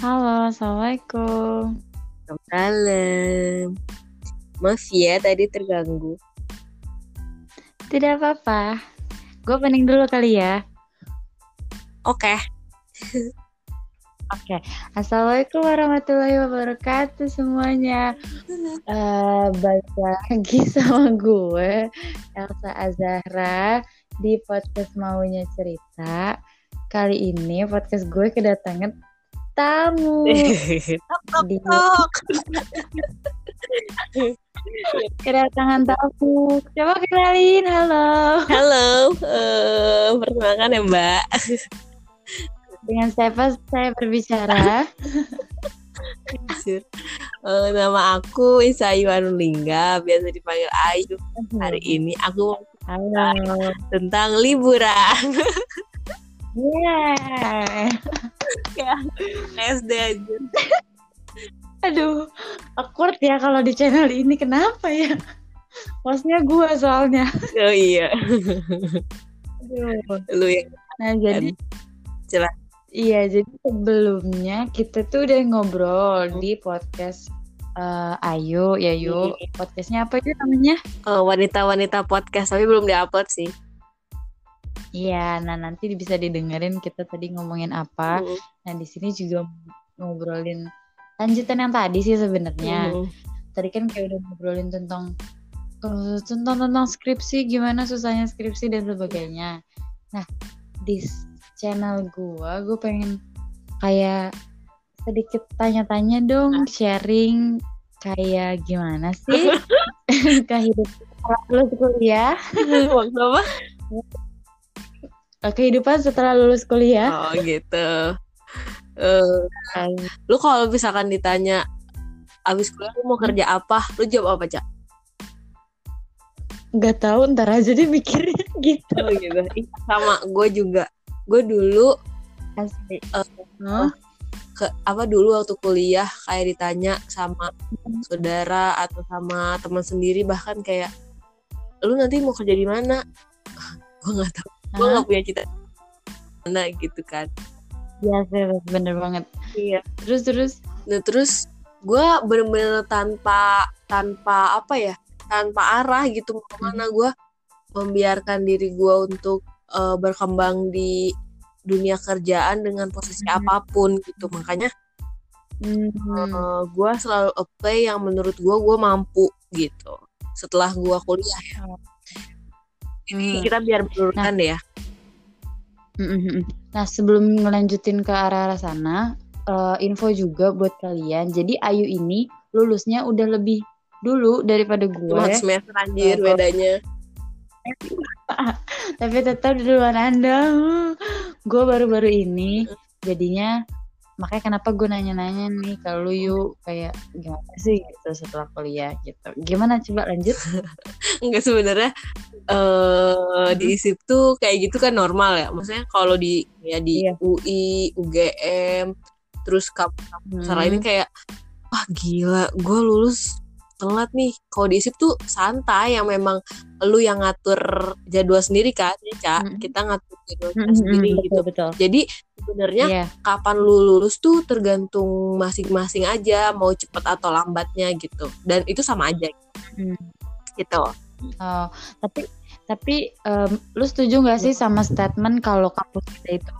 Halo, Assalamualaikum. Malam. Maaf ya tadi terganggu. Tidak apa-apa. Gue pening dulu kali ya. Oke. Oke. Assalamualaikum warahmatullahi wabarakatuh semuanya. Eh balik lagi sama gue, Elsa Azahra di podcast Maunya Cerita. Kali ini podcast gue kedatangan tamu. Di- kedatangan tamu. Coba kenalin, halo. Halo, eh perkenalkan ya Mbak. Dengan siapa saya berbicara? Eh, nama aku Isayu Anulingga, biasa dipanggil Ayu. Hari ini aku mau Halo. tentang liburan. Yeah. SD aja. Aduh, awkward ya kalau di channel ini. Kenapa ya? Maksudnya gue soalnya. Oh iya, Aduh. lu yang Nah, jadi Jelas. Iya, jadi sebelumnya kita tuh udah ngobrol di podcast eh, Ayu, ya yuk. Podcastnya apa itu namanya? eh, wanita-wanita podcast tapi belum diupload sih. Iya, nah nanti bisa didengerin kita tadi ngomongin apa. Mm, Nah, di sini juga ngobrolin lanjutan yang tadi sih sebenarnya. mm. Tadi kan kayak udah ngobrolin tentang eh, tentang tentang skripsi, gimana susahnya skripsi dan sebagainya. Nah, di channel gua, gue pengen kayak sedikit tanya-tanya dong, sharing kayak gimana sih kehidupan lulus kuliah, Waktu apa? Eh, kehidupan setelah lulus kuliah. Oh gitu. Eh, lu kalau misalkan ditanya abis kuliah lu mau kerja apa, lu jawab apa cak? Gak tahu ntar aja deh mikirnya gitu. Oh gitu. Sama gue juga. Gue dulu Asli. Eh, Hah? ke apa dulu waktu kuliah kayak ditanya sama saudara atau sama teman sendiri bahkan kayak lu nanti mau kerja di mana? gue nggak tahu. Gue nggak punya cita mana gitu kan. Iya sih, bener banget. Iya. Terus terus Nah terus gue bener-bener tanpa tanpa apa ya tanpa arah gitu mau ke mana gue membiarkan diri gue untuk eh, berkembang di dunia kerjaan dengan posisi Hmm. apa pun gitu makanya hmm, gue selalu apply yang menurut gue gue mampu gitu setelah gue kuliah ya Hmm. Ini kita biar berurutan deh ya. Nah, sebelum ngelanjutin ke arah-arah sana, eh, info juga buat kalian. Jadi Ayu ini lulusnya udah lebih dulu daripada cuma gue, semester anjir Oh. bedanya tapi tetap duluan Anda. Gue baru-baru ini, jadinya makanya kenapa gue nanya-nanya nih kalau lu yuk kayak gimana sih gitu setelah kuliah gitu. Gimana coba lanjut? Enggak sebenarnya eh di ISIP tuh kayak gitu kan normal ya. Maksudnya kalau di ya di Iya. UI, UGM, terus kampus Hmm. lainnya kayak wah gila, gue lulus telat nih. Kalau di ISIP tuh santai yang memang lu yang ngatur jadwal sendiri kan, ya, Cak. Hmm. Kita ngatur jadwal kita sendiri mm, gitu. betul betul. Jadi sebenarnya Iya. kapan lu lulus tuh tergantung masing-masing aja mau cepet atau lambatnya gitu. Dan itu sama aja Hmm. gitu. Oh, tapi tapi em, lu setuju nggak sih sama statement kalau kampus kita itu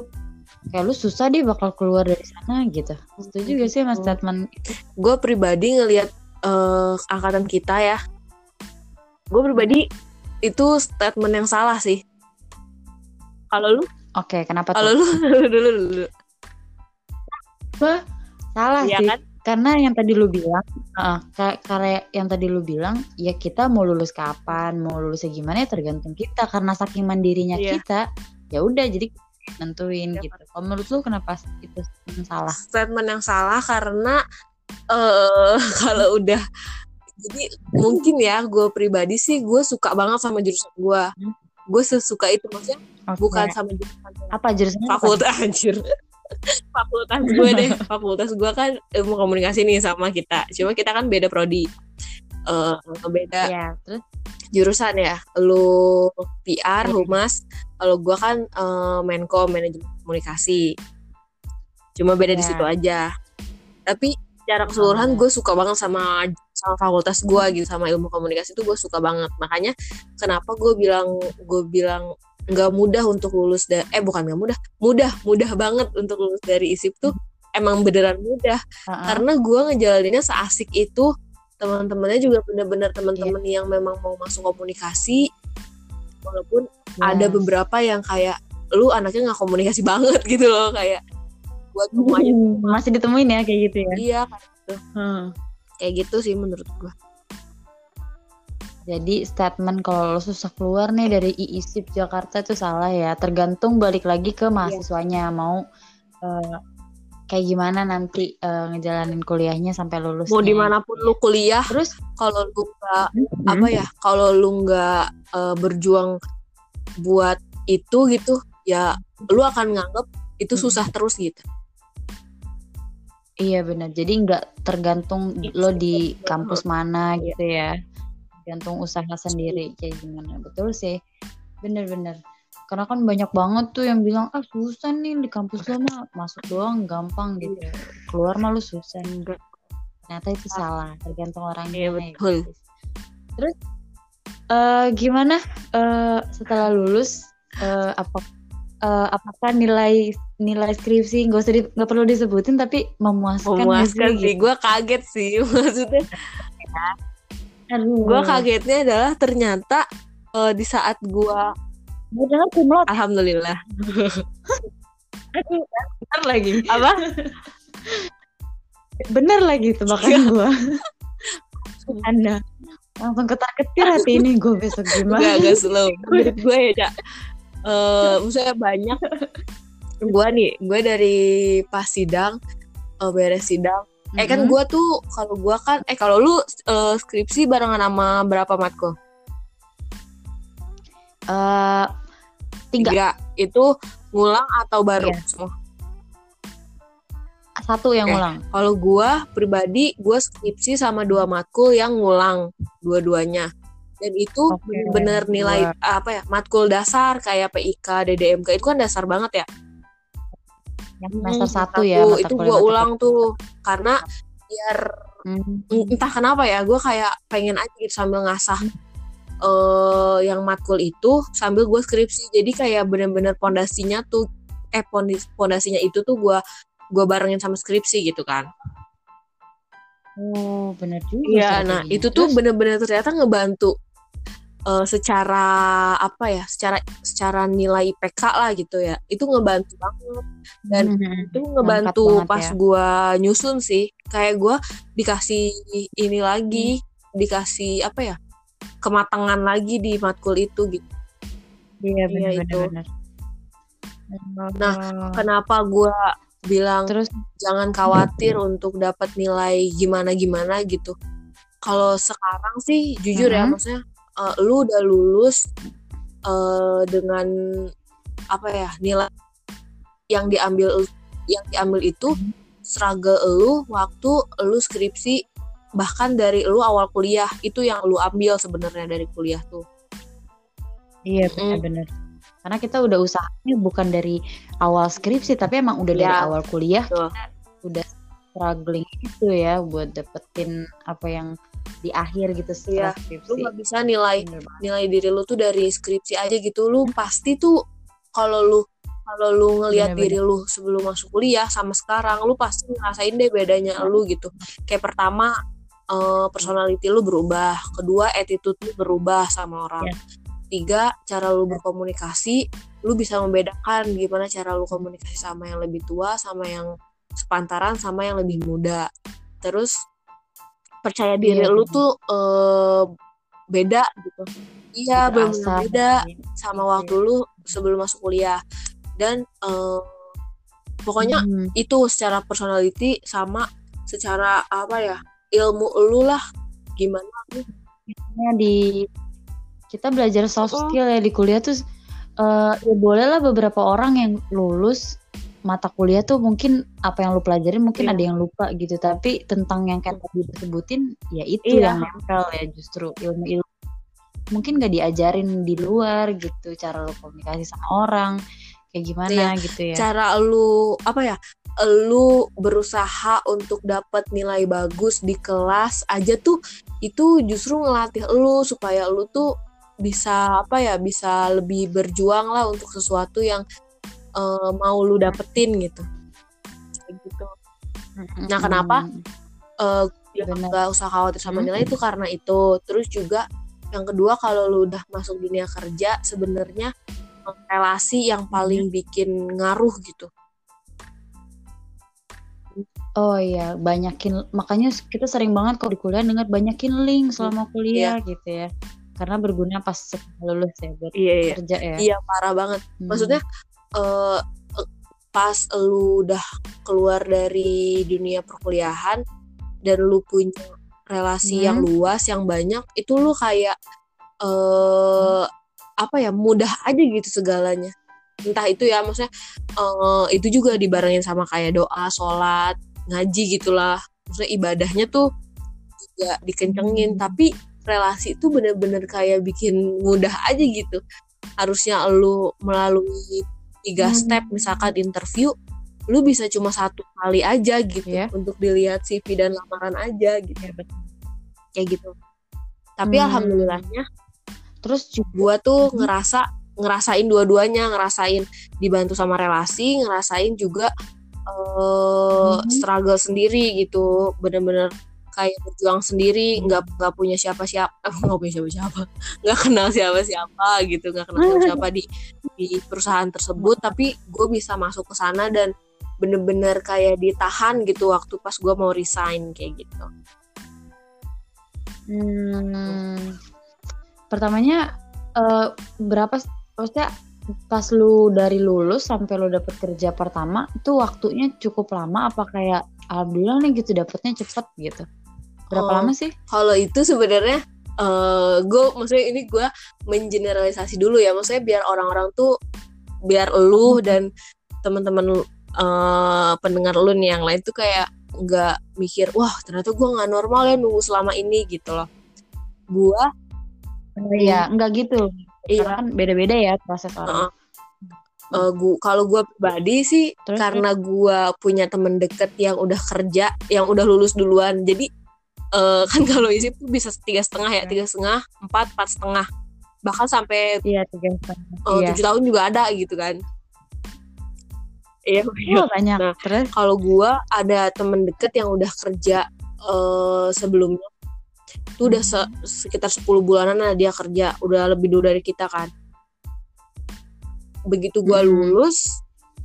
kayak lu susah deh bakal keluar dari sana gitu? Setuju gak sih sama statement itu? gue pribadi ngelihat eh, angkatan kita ya. Gue pribadi itu statement yang salah sih. Kalau lu? Oke, kenapa kalau lu? Dulu dulu. Dulu Salah Iya sih. kan Karena yang tadi lu bilang, ka- karena yang tadi lu bilang, ya kita mau lulus kapan, mau lulusnya gimana ya tergantung kita. Karena saking mandirinya Iya. kita, ya udah jadi nentuin Iya, gitu. Kalau menurut lu kenapa itu salah? statement yang salah karena eh kalau udah jadi mungkin ya gue pribadi sih gue suka banget sama jurusan gue Hmm. gue sesuka itu maksudnya Oke. bukan sama jurusan apa jurusannya apa? fakultas anjir fakultas gue deh. Fakultas gue kan ilmu komunikasi nih sama kita. Cuma kita kan beda prodi. Eh beda Iya, terus? jurusan ya. Lu PR Iya. humas. Kalau gua kan eh, menko manajemen komunikasi. Cuma beda di Iya. situ aja. Tapi secara keseluruhan gue suka banget sama sama fakultas gue gitu sama ilmu komunikasi itu gue suka banget. Makanya kenapa gue bilang gue bilang nggak mudah untuk lulus dari eh bukan nggak mudah mudah mudah banget untuk lulus dari isip tuh emang beneran mudah uh-huh. karena gue ngejalaninnya seasik itu teman-temannya juga bener-bener teman-teman yeah. yang memang mau masuk komunikasi walaupun yes. ada beberapa yang kayak lu anaknya nggak komunikasi banget gitu loh kayak buat semuanya masih ditemuin ya kayak gitu ya iya kayak gitu hmm. kayak gitu sih menurut gua jadi statement kalau lo susah keluar nih dari IISIP Jakarta itu salah ya tergantung balik lagi ke iya. mahasiswanya yeah. mau uh, kayak gimana nanti uh, ngejalanin kuliahnya sampai lulus mau di mana pun lu kuliah terus kalau lu nggak hmm. apa ya kalau lu nggak uh, berjuang buat itu gitu ya lu akan nganggep itu susah hmm. terus gitu Iya benar. Jadi nggak tergantung iya, lo di kampus mana iya. gitu ya. Tergantung usaha sendiri kayak gimana. Betul sih. Bener-bener. Karena kan banyak banget tuh yang bilang ah susah nih di kampus lo mah masuk doang gampang gitu. Iya. Keluar mah lo susah enggak. Ternyata itu ah. salah. Tergantung orangnya. Iya betul. Gitu. Terus uh, gimana uh, setelah lulus uh, apa uh, apakah nilai nilai skripsi nggak usah nggak perlu disebutin tapi memuaskan memuaskan sih gitu. gue kaget sih maksudnya gue kagetnya adalah ternyata uh, di saat gue alhamdulillah. Bener lagi. Apa? Bener lagi tuh bahkan iya. gue anda langsung ketar ketir hati ini gue besok gimana? Gak, gak slow. Menurut gue ya cak. Uh, maksudnya banyak. Gue nih gue dari pas sidang uh, beres sidang mm-hmm. eh kan gue tuh kalau gue kan eh kalau lu uh, skripsi barengan sama berapa matko uh, tiga. tiga itu ngulang atau baru yeah. semua satu yang okay. ngulang kalau gue pribadi gue skripsi sama dua matkul yang ngulang dua-duanya dan itu okay. bener nilai apa ya matkul dasar kayak PIK DDMK itu kan dasar banget ya yang semester hmm, satu ya itu gue ulang tuh karena biar hmm. entah kenapa ya gue kayak pengen aja gitu sambil ngasah hmm. uh, yang matkul itu sambil gue skripsi jadi kayak bener-bener pondasinya tuh eh pondasinya itu tuh gue gue barengin sama skripsi gitu kan Oh, benar juga. Iya, nah itu tuh bener-bener ternyata ngebantu uh, secara apa ya secara secara nilai IPK lah gitu ya. Itu ngebantu banget. Dan hmm, itu ngebantu pas ya. gue nyusun sih. Kayak gue dikasih ini lagi hmm. dikasih apa ya kematangan lagi di matkul itu gitu. Iya benar ya, itu. benar, nah kenapa gue bilang terus? jangan khawatir untuk dapat nilai gimana gimana gitu. Kalau sekarang sih jujur uh -huh. ya mm-hmm. maksudnya uh, lu udah lulus uh, dengan apa ya nilai yang diambil yang diambil itu struggle lu waktu lu skripsi bahkan dari lu awal kuliah itu yang lu ambil sebenarnya dari kuliah tuh iya benar-benar mm. karena kita udah usahanya bukan dari awal skripsi tapi emang udah ya. dari awal kuliah kita udah struggling itu ya buat dapetin apa yang di akhir gitu setelah ya, skripsi. Lu gak bisa nilai nilai diri lu tuh dari skripsi aja gitu. Lu pasti tuh kalau lu kalau lu ngelihat diri lu sebelum masuk kuliah sama sekarang, lu pasti ngerasain deh bedanya lu gitu. Kayak pertama uh, personality lu berubah, kedua attitude lu berubah sama orang. Ya. Tiga, cara lu berkomunikasi, lu bisa membedakan gimana cara lu komunikasi sama yang lebih tua, sama yang sepantaran, sama yang lebih muda. Terus percaya iya, diri iya, lu tuh uh, beda gitu. Iya benar beda sama iya. waktu lu sebelum masuk kuliah. Dan uh, pokoknya hmm. itu secara personality sama secara apa ya ilmu lu lah. Gimana di kita belajar soft skill ya di kuliah tuh uh, ya boleh lah beberapa orang yang lulus mata kuliah tuh mungkin apa yang lu pelajarin mungkin iya. ada yang lupa gitu tapi tentang yang kayak tadi disebutin ya itu iya. yang nempel ya justru ilmu-ilmu mungkin gak diajarin di luar gitu cara lu komunikasi sama orang kayak gimana iya. gitu ya cara lu apa ya lu berusaha untuk dapat nilai bagus di kelas aja tuh itu justru ngelatih lu supaya lu tuh bisa apa ya bisa lebih berjuang lah untuk sesuatu yang uh, mau lu dapetin gitu gitu nah kenapa uh, nggak usah khawatir sama nilai itu karena itu terus juga yang kedua kalau lu udah masuk dunia kerja sebenarnya relasi yang paling bikin ngaruh gitu Oh iya, banyakin makanya kita sering banget kalau di kuliah dengar banyakin link selama kuliah yeah. gitu ya. Karena berguna pas lulus ya buat yeah, iya. kerja ya. Iya, parah banget. Hmm. Maksudnya uh, pas lu udah keluar dari dunia perkuliahan dan lu punya relasi hmm. yang luas, yang banyak, itu lu kayak uh, apa ya, mudah aja gitu segalanya entah itu ya maksudnya uh, itu juga dibarengin sama kayak doa sholat ngaji gitulah maksudnya ibadahnya tuh juga dikencengin hmm. tapi relasi itu bener-bener kayak bikin mudah aja gitu harusnya lu melalui tiga hmm. step misalkan interview lu bisa cuma satu kali aja gitu ya untuk dilihat CV dan lamaran aja gitu ya kayak gitu tapi hmm. alhamdulillahnya terus juga gua tuh hmm. ngerasa ngerasain dua-duanya ngerasain dibantu sama relasi ngerasain juga uh, hmm. struggle sendiri gitu bener-bener kayak berjuang sendiri nggak nggak punya siapa-siapa nggak punya siapa-siapa nggak kenal siapa-siapa gitu nggak kenal siapa-siapa di di perusahaan tersebut tapi gue bisa masuk ke sana dan bener-bener kayak ditahan gitu waktu pas gue mau resign kayak gitu. Hmm, pertamanya uh, berapa maksudnya pas lu dari lulus sampai lu dapet kerja pertama itu waktunya cukup lama apa kayak alhamdulillah nih gitu dapetnya cepet gitu berapa oh, lama sih kalau itu sebenarnya uh, eh, gue maksudnya ini gue mengeneralisasi dulu ya maksudnya biar orang-orang tuh biar lu hmm. dan teman-teman uh, pendengar lu nih yang lain tuh kayak nggak mikir wah ternyata gue nggak normal ya nunggu selama ini gitu loh gue Iya, enggak gitu iya. karena kan beda-beda ya proses orang. Uh, uh, gua kalau gue pribadi sih Terus, karena gue punya temen deket yang udah kerja yang udah lulus duluan. Jadi uh, kan kalau isi tuh bisa tiga setengah ya tiga setengah empat empat setengah. Bahkan sampai iya tiga setengah. uh, tujuh tahun juga ada gitu kan. Iya oh, banyak. Nah, terus? kalau gue ada temen deket yang udah kerja uh, sebelumnya itu udah se sekitar 10 bulanan lah dia kerja. Udah lebih dulu dari kita kan begitu gue lulus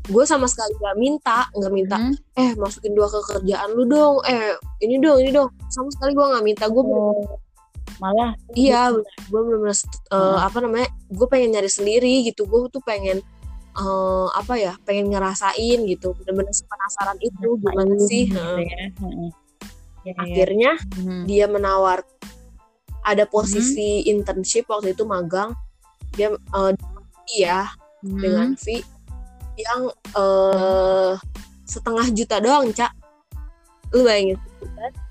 gue sama sekali gak minta nggak minta hmm. eh masukin dua ke kerjaan lu dong eh ini dong ini dong sama sekali gue nggak minta gue oh, malah iya gue bener-bener uh, apa namanya gue pengen nyari sendiri gitu gue tuh pengen uh, apa ya pengen ngerasain gitu bener-bener penasaran itu gimana sih gitu ya. Ya, akhirnya hmm. dia menawar ada posisi hmm. internship waktu itu magang dia uh, ya hmm. dengan fee yang uh, setengah juta doang cak lu bayangin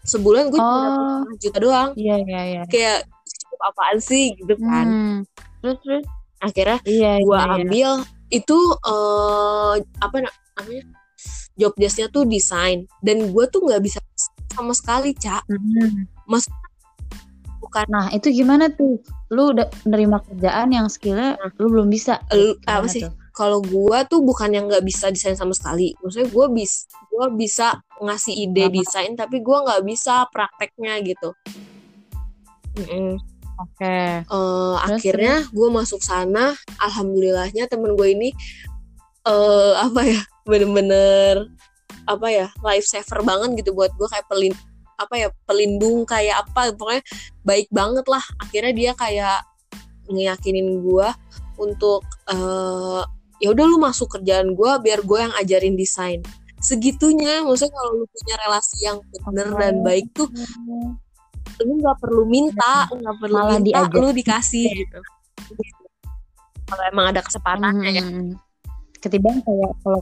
sebulan gue oh. setengah juta doang iya iya iya kayak cukup apaan sih gitu kan hmm. terus terus akhirnya iya, gue iya, ambil iya. itu uh, apa namanya job desknya tuh desain dan gue tuh nggak bisa sama sekali cak hmm. mas bukan nah itu gimana tuh lu udah nerima kerjaan yang skillnya nah. lu belum bisa lu, apa sih kalau gua tuh bukan yang nggak bisa desain sama sekali maksudnya gua bis gua bisa ngasih ide Apa? desain tapi gua nggak bisa prakteknya gitu mm -mm. Oke. Okay. Uh, akhirnya gue masuk sana, alhamdulillahnya temen gue ini uh, apa ya, bener-bener apa ya life saver banget gitu buat gue kayak pelin apa ya pelindung kayak apa pokoknya baik banget lah akhirnya dia kayak ngeyakinin gue untuk uh, ya udah lu masuk kerjaan gue biar gue yang ajarin desain segitunya maksudnya kalau lu punya relasi yang bener oh. dan baik tuh lu nggak perlu minta iya. nggak perlu Malah minta lu dikasih gitu kalau emang ada kesempatannya hmm. ya ketimbang kayak kalau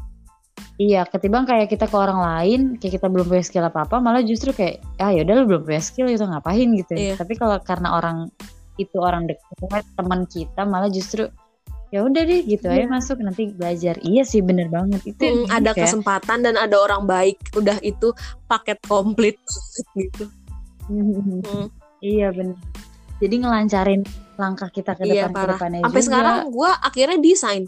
Iya, ketimbang kayak kita ke orang lain, kayak kita belum punya skill apa-apa, malah justru kayak, ah yaudah lu belum punya skill itu ngapain gitu. Iya. Tapi kalau karena orang itu orang dekat, teman kita, malah justru ya udah deh gitu aja Iya. masuk nanti belajar iya sih bener banget itu Hmm, ada ya. kesempatan dan ada orang baik udah itu paket komplit gitu Hmm. iya bener jadi ngelancarin langkah kita ke Iya, depan ke parah. depannya sampai juga. sekarang gue akhirnya desain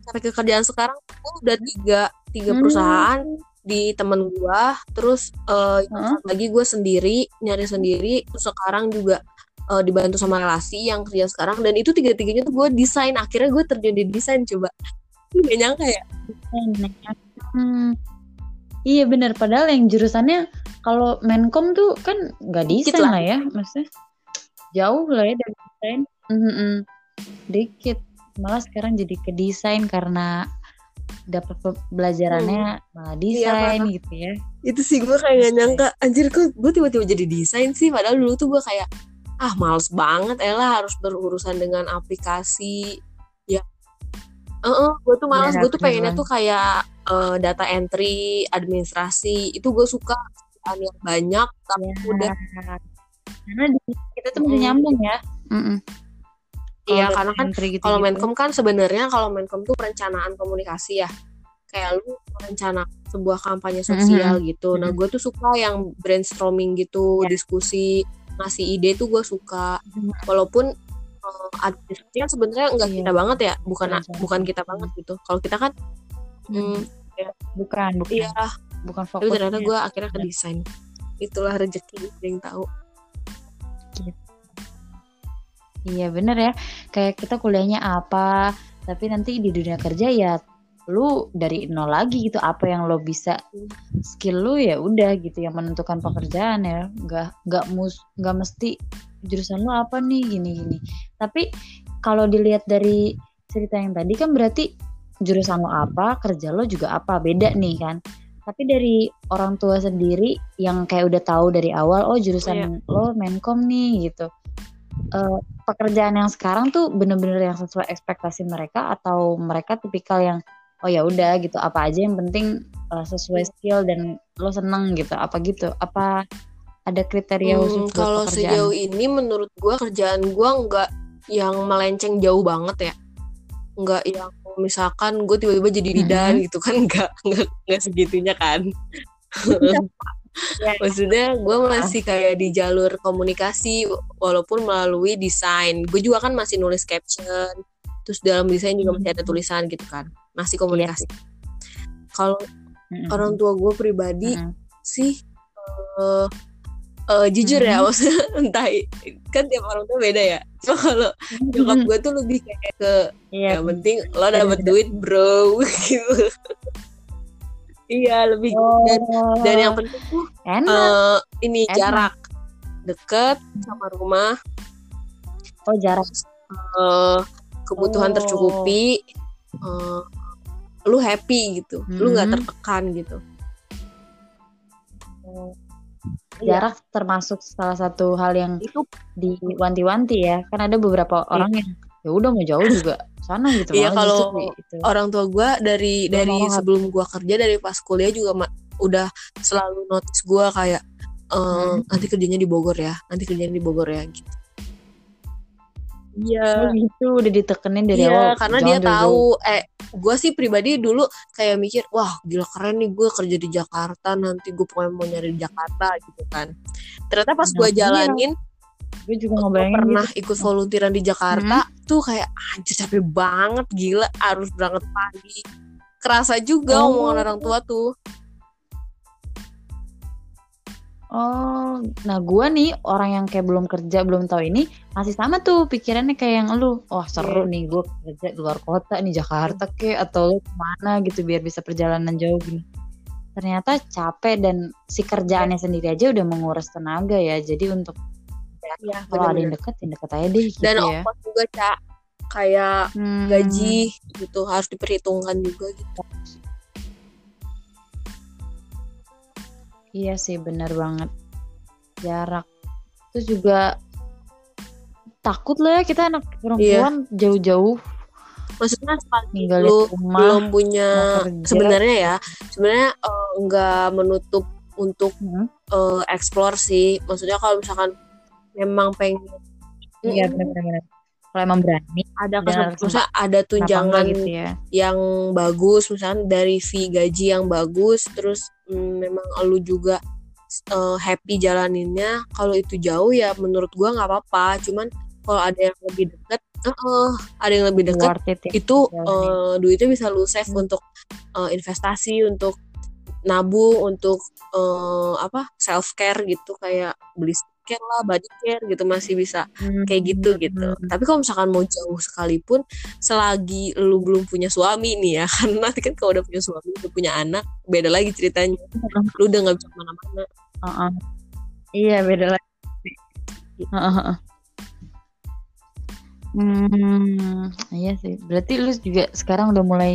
sampai ke kerjaan sekarang gue udah tiga tiga Hmm. perusahaan di temen gue terus Heeh. satu lagi gue sendiri nyari sendiri terus sekarang juga eh, dibantu sama relasi yang kerja sekarang dan itu tiga tiganya tuh gue desain akhirnya gue terjun di desain coba gak nyangka ya Hmm. Iya bener padahal yang jurusannya kalau Menkom tuh kan nggak Dikit desain lah. lah ya maksudnya jauh lah ya dari desain Mhm. dikit malah sekarang jadi ke desain karena dapat pembelajarannya malah desain parah. gitu ya. Itu sih gue kayak gak nyangka. Anjir kok gue tiba-tiba jadi desain sih? Padahal dulu tuh gue kayak ah males banget. Ella harus berurusan dengan aplikasi. Ya. Eh gue tuh males. Iya, gue tuh pengennya banget. tuh kayak eh, data entry administrasi. Itu gue suka. Yang banyak tapi Ya. udah karena kita tuh masih Mm. nyambung ya. Mm-mm. Iya, karena kan gitu-gitu. kalau Menkom kan sebenarnya kalau Menkom tuh perencanaan komunikasi ya. Kayak lu merencana sebuah kampanye sosial gitu. Nah Mhm. gue tuh suka yang brainstorming gitu Ya. diskusi ngasih ide tuh gue suka. Mhm. walaupun eh, administrasi kan sebenarnya nggak Iya. kita banget ya bukan Perencanaan. bukan kita banget gitu. Kalau kita kan hmm, bukan bukan. Iya. Bukan tapi fokus ternyata gue akhirnya ke desain. Itulah rezeki yang tahu Iya bener ya, kayak kita kuliahnya apa, tapi nanti di dunia kerja ya lu dari nol lagi gitu, apa yang lo bisa skill lu ya udah gitu yang menentukan pekerjaan ya, nggak nggak mus nggak mesti jurusan lu apa nih gini gini. Tapi kalau dilihat dari cerita yang tadi kan berarti jurusan lo apa, kerja lo juga apa, beda nih kan. Tapi dari orang tua sendiri yang kayak udah tahu dari awal, oh jurusan lo menkom nih gitu. Eh, pekerjaan yang sekarang tuh bener-bener yang sesuai ekspektasi mereka atau mereka tipikal yang oh ya udah gitu. Apa aja yang penting eh, sesuai skill dan lo seneng gitu. Apa gitu? Apa ada kriteria Hmm, khusus buat kalau pekerjaan? sejauh ini menurut gua kerjaan gua nggak yang melenceng jauh banget ya. Nggak yang misalkan gue tiba-tiba jadi bidan gitu kan nggak nggak nggak segitunya kan Ya. maksudnya gue masih kayak di jalur komunikasi walaupun melalui desain gue juga kan masih nulis caption terus dalam desain juga masih ada tulisan gitu kan masih komunikasi kalau Mm-mm. orang tua gue pribadi Mm-mm. sih eh eh, jujur ya Mhm. maksudnya entah kan tiap orang tuh beda ya cuma kalau nyokap gue tuh lebih kayak ke Iya. yang penting lo dapet duit bro gitu iya lebih dan Oh, dan yang penting tuh enak eh, ini Enak. jarak deket sama rumah oh jarak eh, kebutuhan Oh. tercukupi eh, lu happy gitu lu nggak Mhm. tertekan gitu Iya. jarak termasuk salah satu hal yang itu diwanti-wanti ya kan ada beberapa orang yang ya udah mau jauh juga sana gitu Iya, kalau justru itu. orang tua gue dari dari mau sebelum gue kerja dari pas kuliah juga ma- udah selalu notice gue kayak eh, Hmm. nanti kerjanya di Bogor ya nanti kerjanya di Bogor ya gitu Oh, iya gitu udah ditekenin dari iya awal karena dia jauh-jauh. tahu eh gue sih pribadi dulu kayak mikir wah gila keren nih gue kerja di Jakarta nanti gue pokoknya mau nyari di Jakarta gitu kan ternyata pas Nah, gue iya. Gue juga gue ngebayangin pernah gitu. ikut volunteeran di Jakarta tuh kayak anjir capek banget gila harus berangkat pagi. Kerasa juga Oh. omongan orang tua tuh. Oh nah gue nih orang yang kayak belum kerja belum tahu ini masih sama tuh pikirannya kayak yang lu wah seru nih gue kerja di luar kota nih Jakarta ke atau lu ke mana gitu biar bisa perjalanan jauh gini. Ternyata capek dan si kerjaannya sendiri aja udah menguras tenaga ya jadi untuk ya, kalau ada yang deket yang deket aja deh gitu dan ya. ongkos juga cak kayak Hmm. gaji gitu. Harus diperhitungkan juga gitu. Iya sih bener banget. Jarak. Terus juga takut lah ya kita anak perempuan jauh-jauh. Maksudnya tinggal lu di rumah belum punya sebenarnya ya sebenarnya eh, nggak menutup untuk Hmm. eh, explore sih. Maksudnya kalau misalkan memang pengen. Iya benar-benar. kalau emang berani ada kesempatan ada tunjangan gitu ya. yang bagus misalnya dari fee gaji yang bagus terus mm, memang lu juga eh, happy jalaninnya. Kalau itu jauh ya menurut gua nggak apa-apa. Cuman kalau ada yang lebih dekat eh, ada yang lebih dekat it ya itu eh, duitnya bisa lu save Hmm. untuk eh, investasi untuk nabung untuk eh, apa self care gitu kayak beli skincare lah body care gitu masih bisa kayak gitu gitu Hmm. tapi kalau misalkan mau jauh sekalipun selagi lu belum punya suami nih ya karena nanti kan kalau udah punya suami udah punya anak beda lagi ceritanya lu udah nggak bisa ke mana-mana Heeh. Iya beda lagi. Heeh, heeh. Hmm, iya sih. Berarti lu juga sekarang udah mulai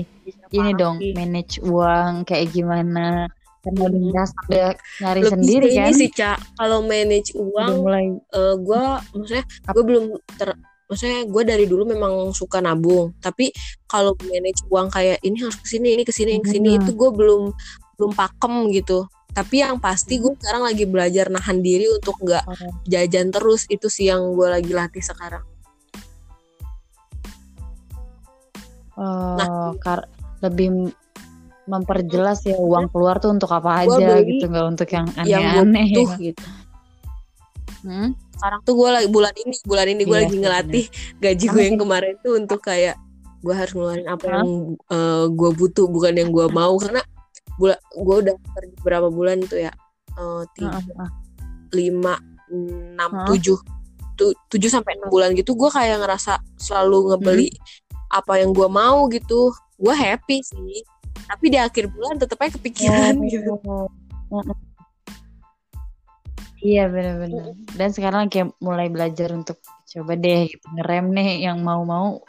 ini dong manage uang kayak gimana? Udah Hmm. ngerasa udah nyari lebih sendiri ke ini kan? sih cak. Kalau manage Udah uang mulai eh gue maksudnya gue belum ter maksudnya gue dari dulu memang suka nabung. Tapi kalau manage uang kayak ini harus ke sini ini ke sini ini ke sini Hmm. itu gue belum belum pakem gitu. Tapi yang pasti gue sekarang lagi belajar nahan diri untuk nggak jajan terus. Itu sih yang gue lagi latih sekarang. Oh, kar- lebih memperjelas ya uang keluar tuh untuk apa Gua aja beli gitu nggak untuk yang yang aneh-aneh butuh ya. gitu. Hmm? sekarang tuh gue lagi bulan ini bulan ini gue Iya lagi ngelatih gaji gue yang kemarin tuh untuk kayak gue harus ngeluarin apa Hah? yang gue butuh bukan yang gue mau. Karena bulan gue udah kerja berapa bulan tuh ya? Eh, tiga lima enam tujuh. Tu- tujuh sampai enam bulan gitu gue kayak ngerasa selalu ngebeli Hmm. apa yang gue mau gitu. Gue happy sih tapi di akhir bulan tetep aja kepikiran gitu Oh. Heeh. Iya benar-benar. Dan sekarang kayak mulai belajar untuk coba deh gitu, ngerem nih yang mau-mau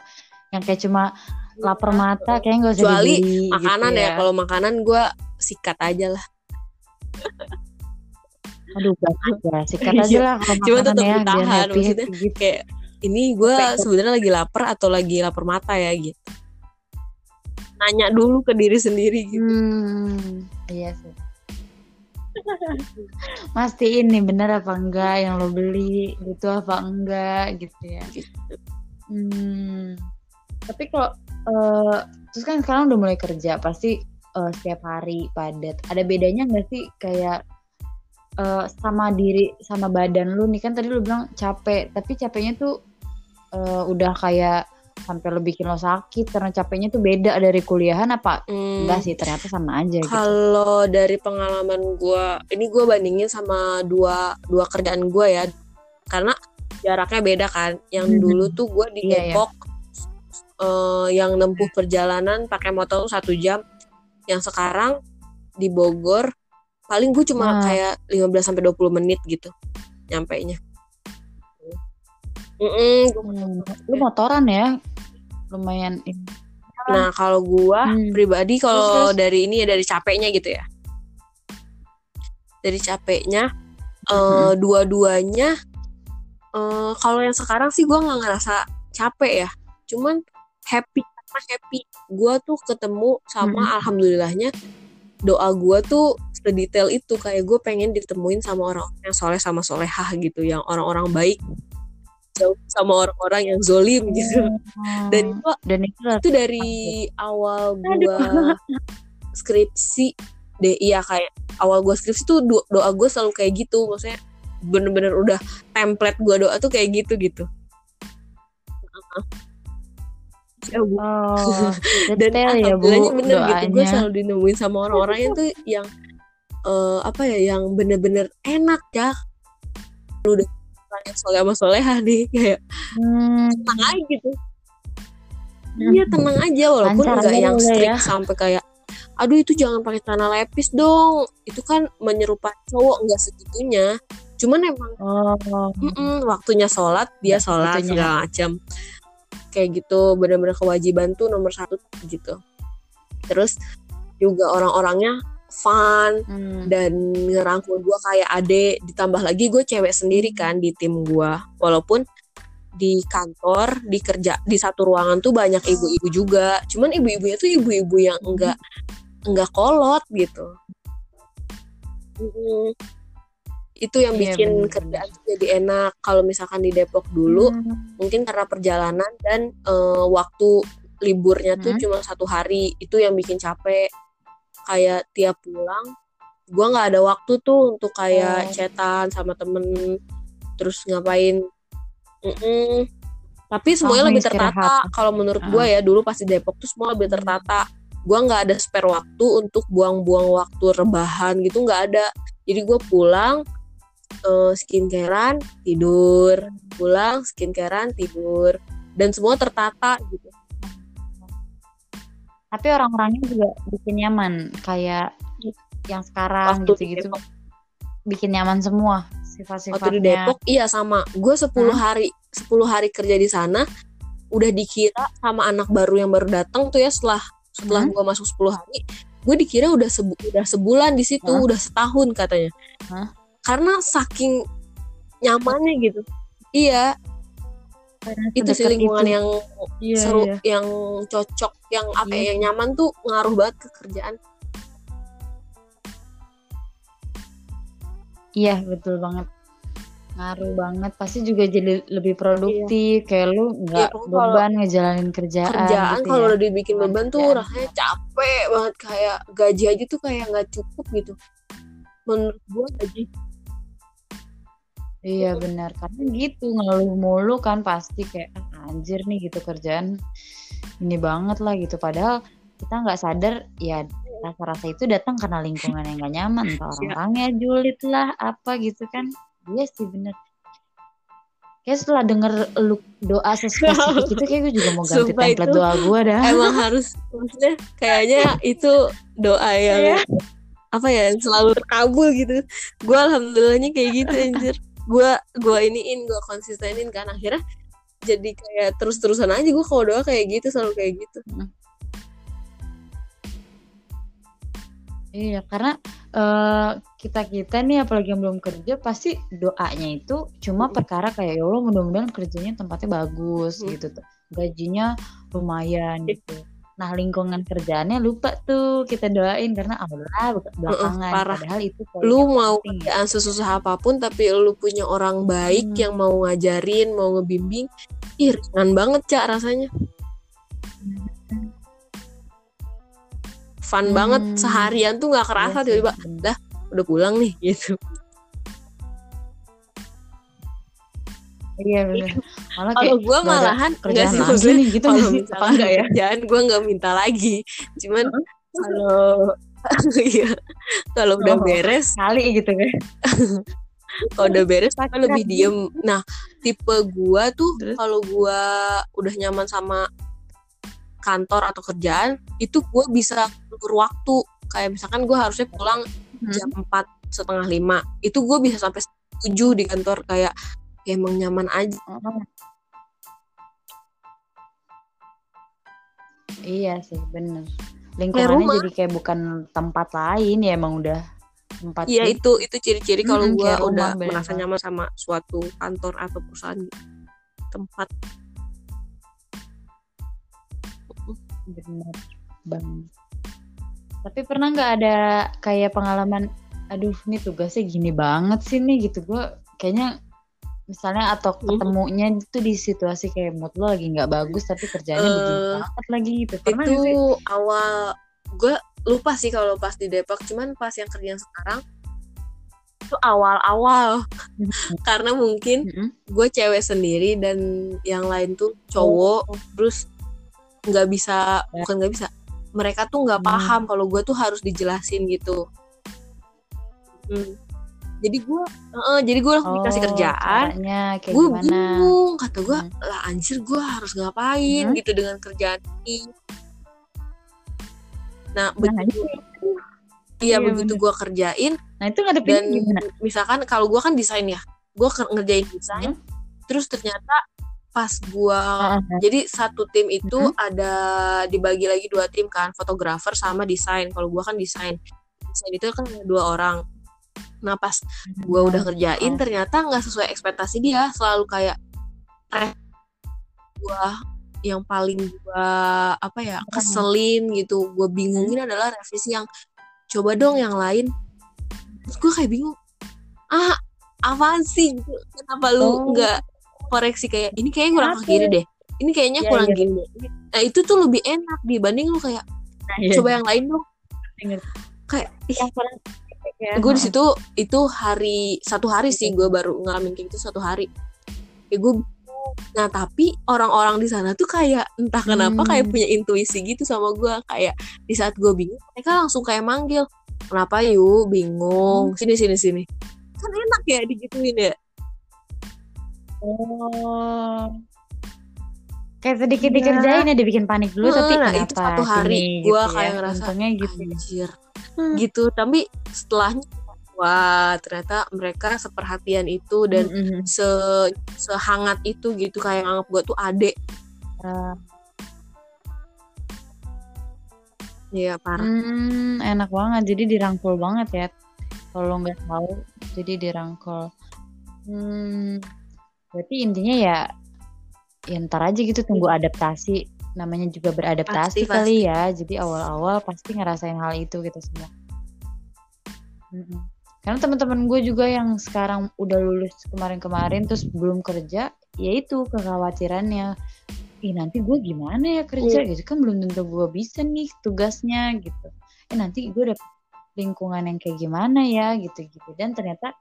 yang kayak cuma lapar mata kayak nggak usah Kecuali dibeli makanan gitu ya kalau makanan gue sikat aja lah Aduh gak aja sikat Iya. aja lah kalau Cuma tetap ya ditahan, happy maksudnya happy gitu. kayak ini gue sebenarnya lagi lapar atau lagi lapar mata ya gitu nanya dulu ke diri sendiri gitu Hmm, iya sih. Mastiin nih bener apa enggak yang lo beli itu apa enggak gitu ya. Gitu. Hmm. Tapi kalau eh, terus kan sekarang udah mulai kerja pasti eh, setiap hari padat. Ada bedanya nggak sih kayak eh, sama diri sama badan lu nih kan tadi lu bilang capek, tapi capeknya tuh eh, udah kayak sampai lo bikin lo sakit karena capeknya tuh beda dari kuliahan apa Hmm, enggak sih ternyata sama aja gitu. kalau dari pengalaman gue ini gue bandingin sama dua dua kerjaan gue ya karena jaraknya beda kan yang Mhm. dulu tuh gue di Iya, iya. Depok eh, yang nempuh perjalanan pakai motor satu jam yang sekarang di Bogor paling gue cuma Nah. kayak 15 sampai 20 menit gitu nyampe nya Mm-mm, gua Hmm, lu motoran ya lumayan ini. Nah, kalau gua Hmm. pribadi kalau dari ini ya dari capeknya gitu ya. Dari capeknya eh Mhm. dua-duanya eh kalau yang sekarang sih gua nggak ngerasa capek ya. Cuman happy karena happy. Gua tuh ketemu sama Mhm. alhamdulillahnya doa gua tuh sedetail itu kayak gue pengen ditemuin sama orang yang soleh sama solehah gitu yang orang-orang baik jauh sama orang-orang yang zolim gitu. Hmm, dan itu dan itu itu dari awal gua skripsi deh. Iya kayak awal gua skripsi tuh do- doa gue selalu kayak gitu. Maksudnya bener-bener udah template gua doa tuh kayak gitu gitu. Ya, oh, dan ya alhamdulillahnya bener gitu. Gue doanya. selalu dinemuin sama orang-orang yang tuh yang eh, apa ya yang bener-bener enak ya lu udah orang yang soleh sama solehah nih kayak Hmm, tenang aja gitu. Iya tenang aja walaupun nggak yang boleh strict ya. sampai kayak aduh itu jangan pakai celana lepis dong. Itu kan menyerupai cowok nggak segitunya. Cuman emang oh. Mm-mm, waktunya sholat dia Ya, sholat waktunya. segala macam kayak gitu benar-benar kewajiban tuh nomor satu gitu. Terus juga orang-orangnya fun hmm. dan ngerangkul gue kayak ade ditambah lagi gue cewek sendiri kan di tim gue walaupun di kantor di kerja di satu ruangan tuh banyak ibu-ibu juga. Cuman ibu-ibunya tuh ibu-ibu yang enggak enggak kolot gitu. Mm-mm. itu yang Iya, bikin bener, kerjaan tuh jadi enak. Kalau misalkan di Depok dulu Hmm. mungkin karena perjalanan dan eh, waktu liburnya tuh Hmm. cuma satu hari. Itu yang bikin capek kayak tiap pulang gua nggak ada waktu tuh untuk Oh. kayak chatan sama temen. Terus ngapain? Mm-mm. tapi semuanya Oh, lebih tertata. Kalau menurut gua ya dulu pas di Depok tuh semua lebih tertata. Gua nggak ada spare waktu untuk buang-buang waktu rebahan gitu nggak ada. Jadi gua pulang eh, skincarean tidur. Pulang skincarean tidur. Dan semua tertata gitu Tapi orang-orangnya juga bikin nyaman kayak yang sekarang gitu-gitu bikin nyaman semua waktu di sifat-sifatnya. Depok iya sama gue 10 Hah? hari 10 hari kerja di sana udah dikira sama anak baru yang baru datang tuh ya setelah setelah Hmm? gue masuk 10 hari gue dikira udah sebu- udah sebulan di situ Hah? udah setahun katanya Hah? karena saking nyamannya gitu iya itu sih lingkungan itu. yang Iya, seru iya. yang cocok yang apa ya, Iya. yang nyaman tuh ngaruh banget ke kerjaan Iya, betul banget. Ngaruh banget. Pasti juga jadi lebih produktif. Kayak lu nggak Iya, pokoknya kalau- beban ngejalanin kerjaan. kerjaan gitu kalau ya. udah dibikin beban tuh kerjaan. rasanya capek banget kayak gaji aja tuh kayak nggak cukup gitu menurut gue gaji Iya benar. Karena gitu ngeluh mulu kan pasti kayak "Ah, anjir nih gitu kerjaan ini banget lah gitu. Padahal kita nggak sadar ya rasa-rasa itu datang karena lingkungan yang gak nyaman. Entah Iya. orang-orangnya julid lah apa gitu kan. Iya sih bener kayak setelah denger lu doa sespesifik itu kayak gue juga mau ganti Sumpah template itu doa gue dah. emang harus maksudnya kayaknya itu doa yang Iya. apa ya selalu terkabul gitu. Gue alhamdulillahnya kayak gitu anjir gue gue iniin gue konsistenin kan akhirnya jadi kayak terus-terusan aja gue kalau doa kayak gitu selalu kayak gitu Iya, karena kita kita nih apalagi yang belum kerja pasti doanya itu cuma Mm. perkara kayak ya Allah mudah-mudahan kerjanya tempatnya bagus Mm. gitu. Gajinya lumayan gitu. Nah, lingkungan kerjaannya lupa tuh kita doain karena Allah belakangan parah. padahal itu lu mau penting kerjaan sesusah apa pun tapi lu punya orang baik Hmm. yang mau ngajarin mau ngebimbing ih ringan banget cak rasanya fun Hmm. banget seharian tuh nggak Iya kerasa sih, tiba-tiba bener. dah udah pulang nih gitu Iya benar. Malah kalau gue malahan enggak kerjaan sih maksudnya nih gitu kalau sih? Apa enggak ya? kerjaan gue nggak minta lagi cuman kalau iya kalau udah Oh. beres Kali gitu kan. kalau udah beres kan lebih diem nah tipe gua tuh kalau gua udah nyaman sama kantor atau kerjaan itu gua bisa ngatur waktu kayak misalkan gua harusnya pulang Hmm. jam empat setengah lima itu gua bisa sampai tujuh di kantor kayak ya emang nyaman aja. Iya sih bener Lingkungannya rumah. jadi kayak bukan tempat lain ya emang udah tempat Iya itu itu ciri-ciri kalau kayak rumah, udah bener merasa nyaman sama suatu kantor atau perusahaan tempat bener banget. Tapi pernah nggak ada kayak pengalaman aduh ini tugasnya gini banget sih nih gitu gue kayaknya misalnya atau Hmm. ketemunya itu di situasi kayak mood lo lagi nggak bagus tapi kerjanya begini Eh, banget lagi gitu pernah itu sih? awal gue lupa sih kalau pas di Depok cuman pas yang kerja sekarang itu awal-awal karena mungkin Mm-mm. gue cewek sendiri dan yang lain tuh cowok terus nggak bisa Ya. bukan nggak bisa mereka tuh nggak Hmm. paham kalau gue tuh harus dijelasin gitu Hmm. Jadi gue jadi gue langsung dikasih Oh, kerjaan. caranya kayak gue bingung kata gue Hmm. lah anjir gue harus ngapain Hmm. gitu dengan kerjaan ini? Nah Nah, begitu iya, iya begitu gue kerjain nah itu ngadepinnya dan gimana? misalkan kalau gue kan desain ya gue ngerjain desain Hmm. terus ternyata pas gue Ah, ah, jadi satu tim itu Mhm. ada dibagi lagi dua tim kan fotografer sama desain. Kalau gue kan desain desain itu kan dua orang nah pas gue udah kerjain ternyata nggak sesuai ekspektasi dia selalu kayak eh gue yang paling gue apa ya Hmm. keselin gitu gue bingungin adalah revisi yang coba dong yang lain terus gue kayak bingung ah apaan sih gitu. kenapa lu Oh. nggak koreksi kayak ini kayaknya kurang Kenapa? ke kiri deh ini kayaknya Iya, kurang iya. gini nah itu tuh lebih enak dibanding lu kayak Iya. coba yang lain dong kayak ih Ya. gue di situ itu hari satu hari sih gue baru ngalamin kayak gitu satu hari ya gue nah tapi orang-orang di sana tuh kayak entah kenapa Hmm. kayak punya intuisi gitu sama gue kayak di saat gue bingung mereka langsung kayak manggil kenapa yuk Hmm. bingung sini sini sini kan enak ya digituin ya Oh. Kayak sedikit Iya. dikerjain ya dibikin panik dulu tapi Nah, itu satu hari gua gitu kayak ya. ngerasa, untungnya gitu. anjir Hmm. gitu tapi setelahnya wah ternyata mereka seperhatian itu dan Mm-mm. se sehangat itu gitu kayak nganggap gue tuh adek Uh, Iya parah hmm, enak banget jadi dirangkul banget ya. Kalau nggak tahu jadi dirangkul. Hmm, berarti intinya ya ya ntar aja gitu tunggu adaptasi. Namanya juga beradaptasi Pasti, kali ya. Jadi awal-awal pasti ngerasain hal itu kita semua. Mm-mm. Karena teman-teman gue juga yang sekarang udah lulus kemarin-kemarin terus belum kerja, ya itu kekhawatirannya. Ih nanti gue gimana ya kerja gitu kan belum tentu gue bisa nih tugasnya gitu. Eh nanti gue dapet lingkungan yang kayak gimana ya gitu-gitu dan ternyata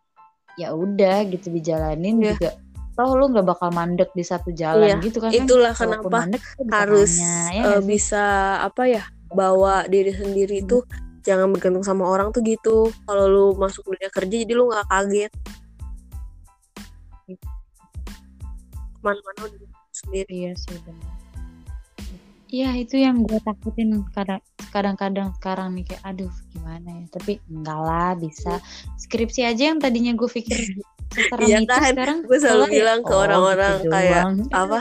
ya udah gitu dijalanin Iya. juga toh lu nggak bakal mandek di satu jalan Iya, gitu kan itulah Walaupun kenapa mandek, harus ya sih? bisa apa ya bawa diri sendiri Hmm. itu jangan bergantung sama orang tuh gitu. Kalau lu masuk dunia kerja jadi lu nggak kaget. Ke mana-mana udah sendiri. Iya sih benar. Iya itu yang gue takutin kadang kadang-kadang sekarang nih kayak aduh gimana ya? Tapi enggak lah bisa. Skripsi aja yang tadinya gue pikir Iya itu kan? sekarang Gue selalu ya, bilang ke oh, orang-orang gitu kayak, doang. apa,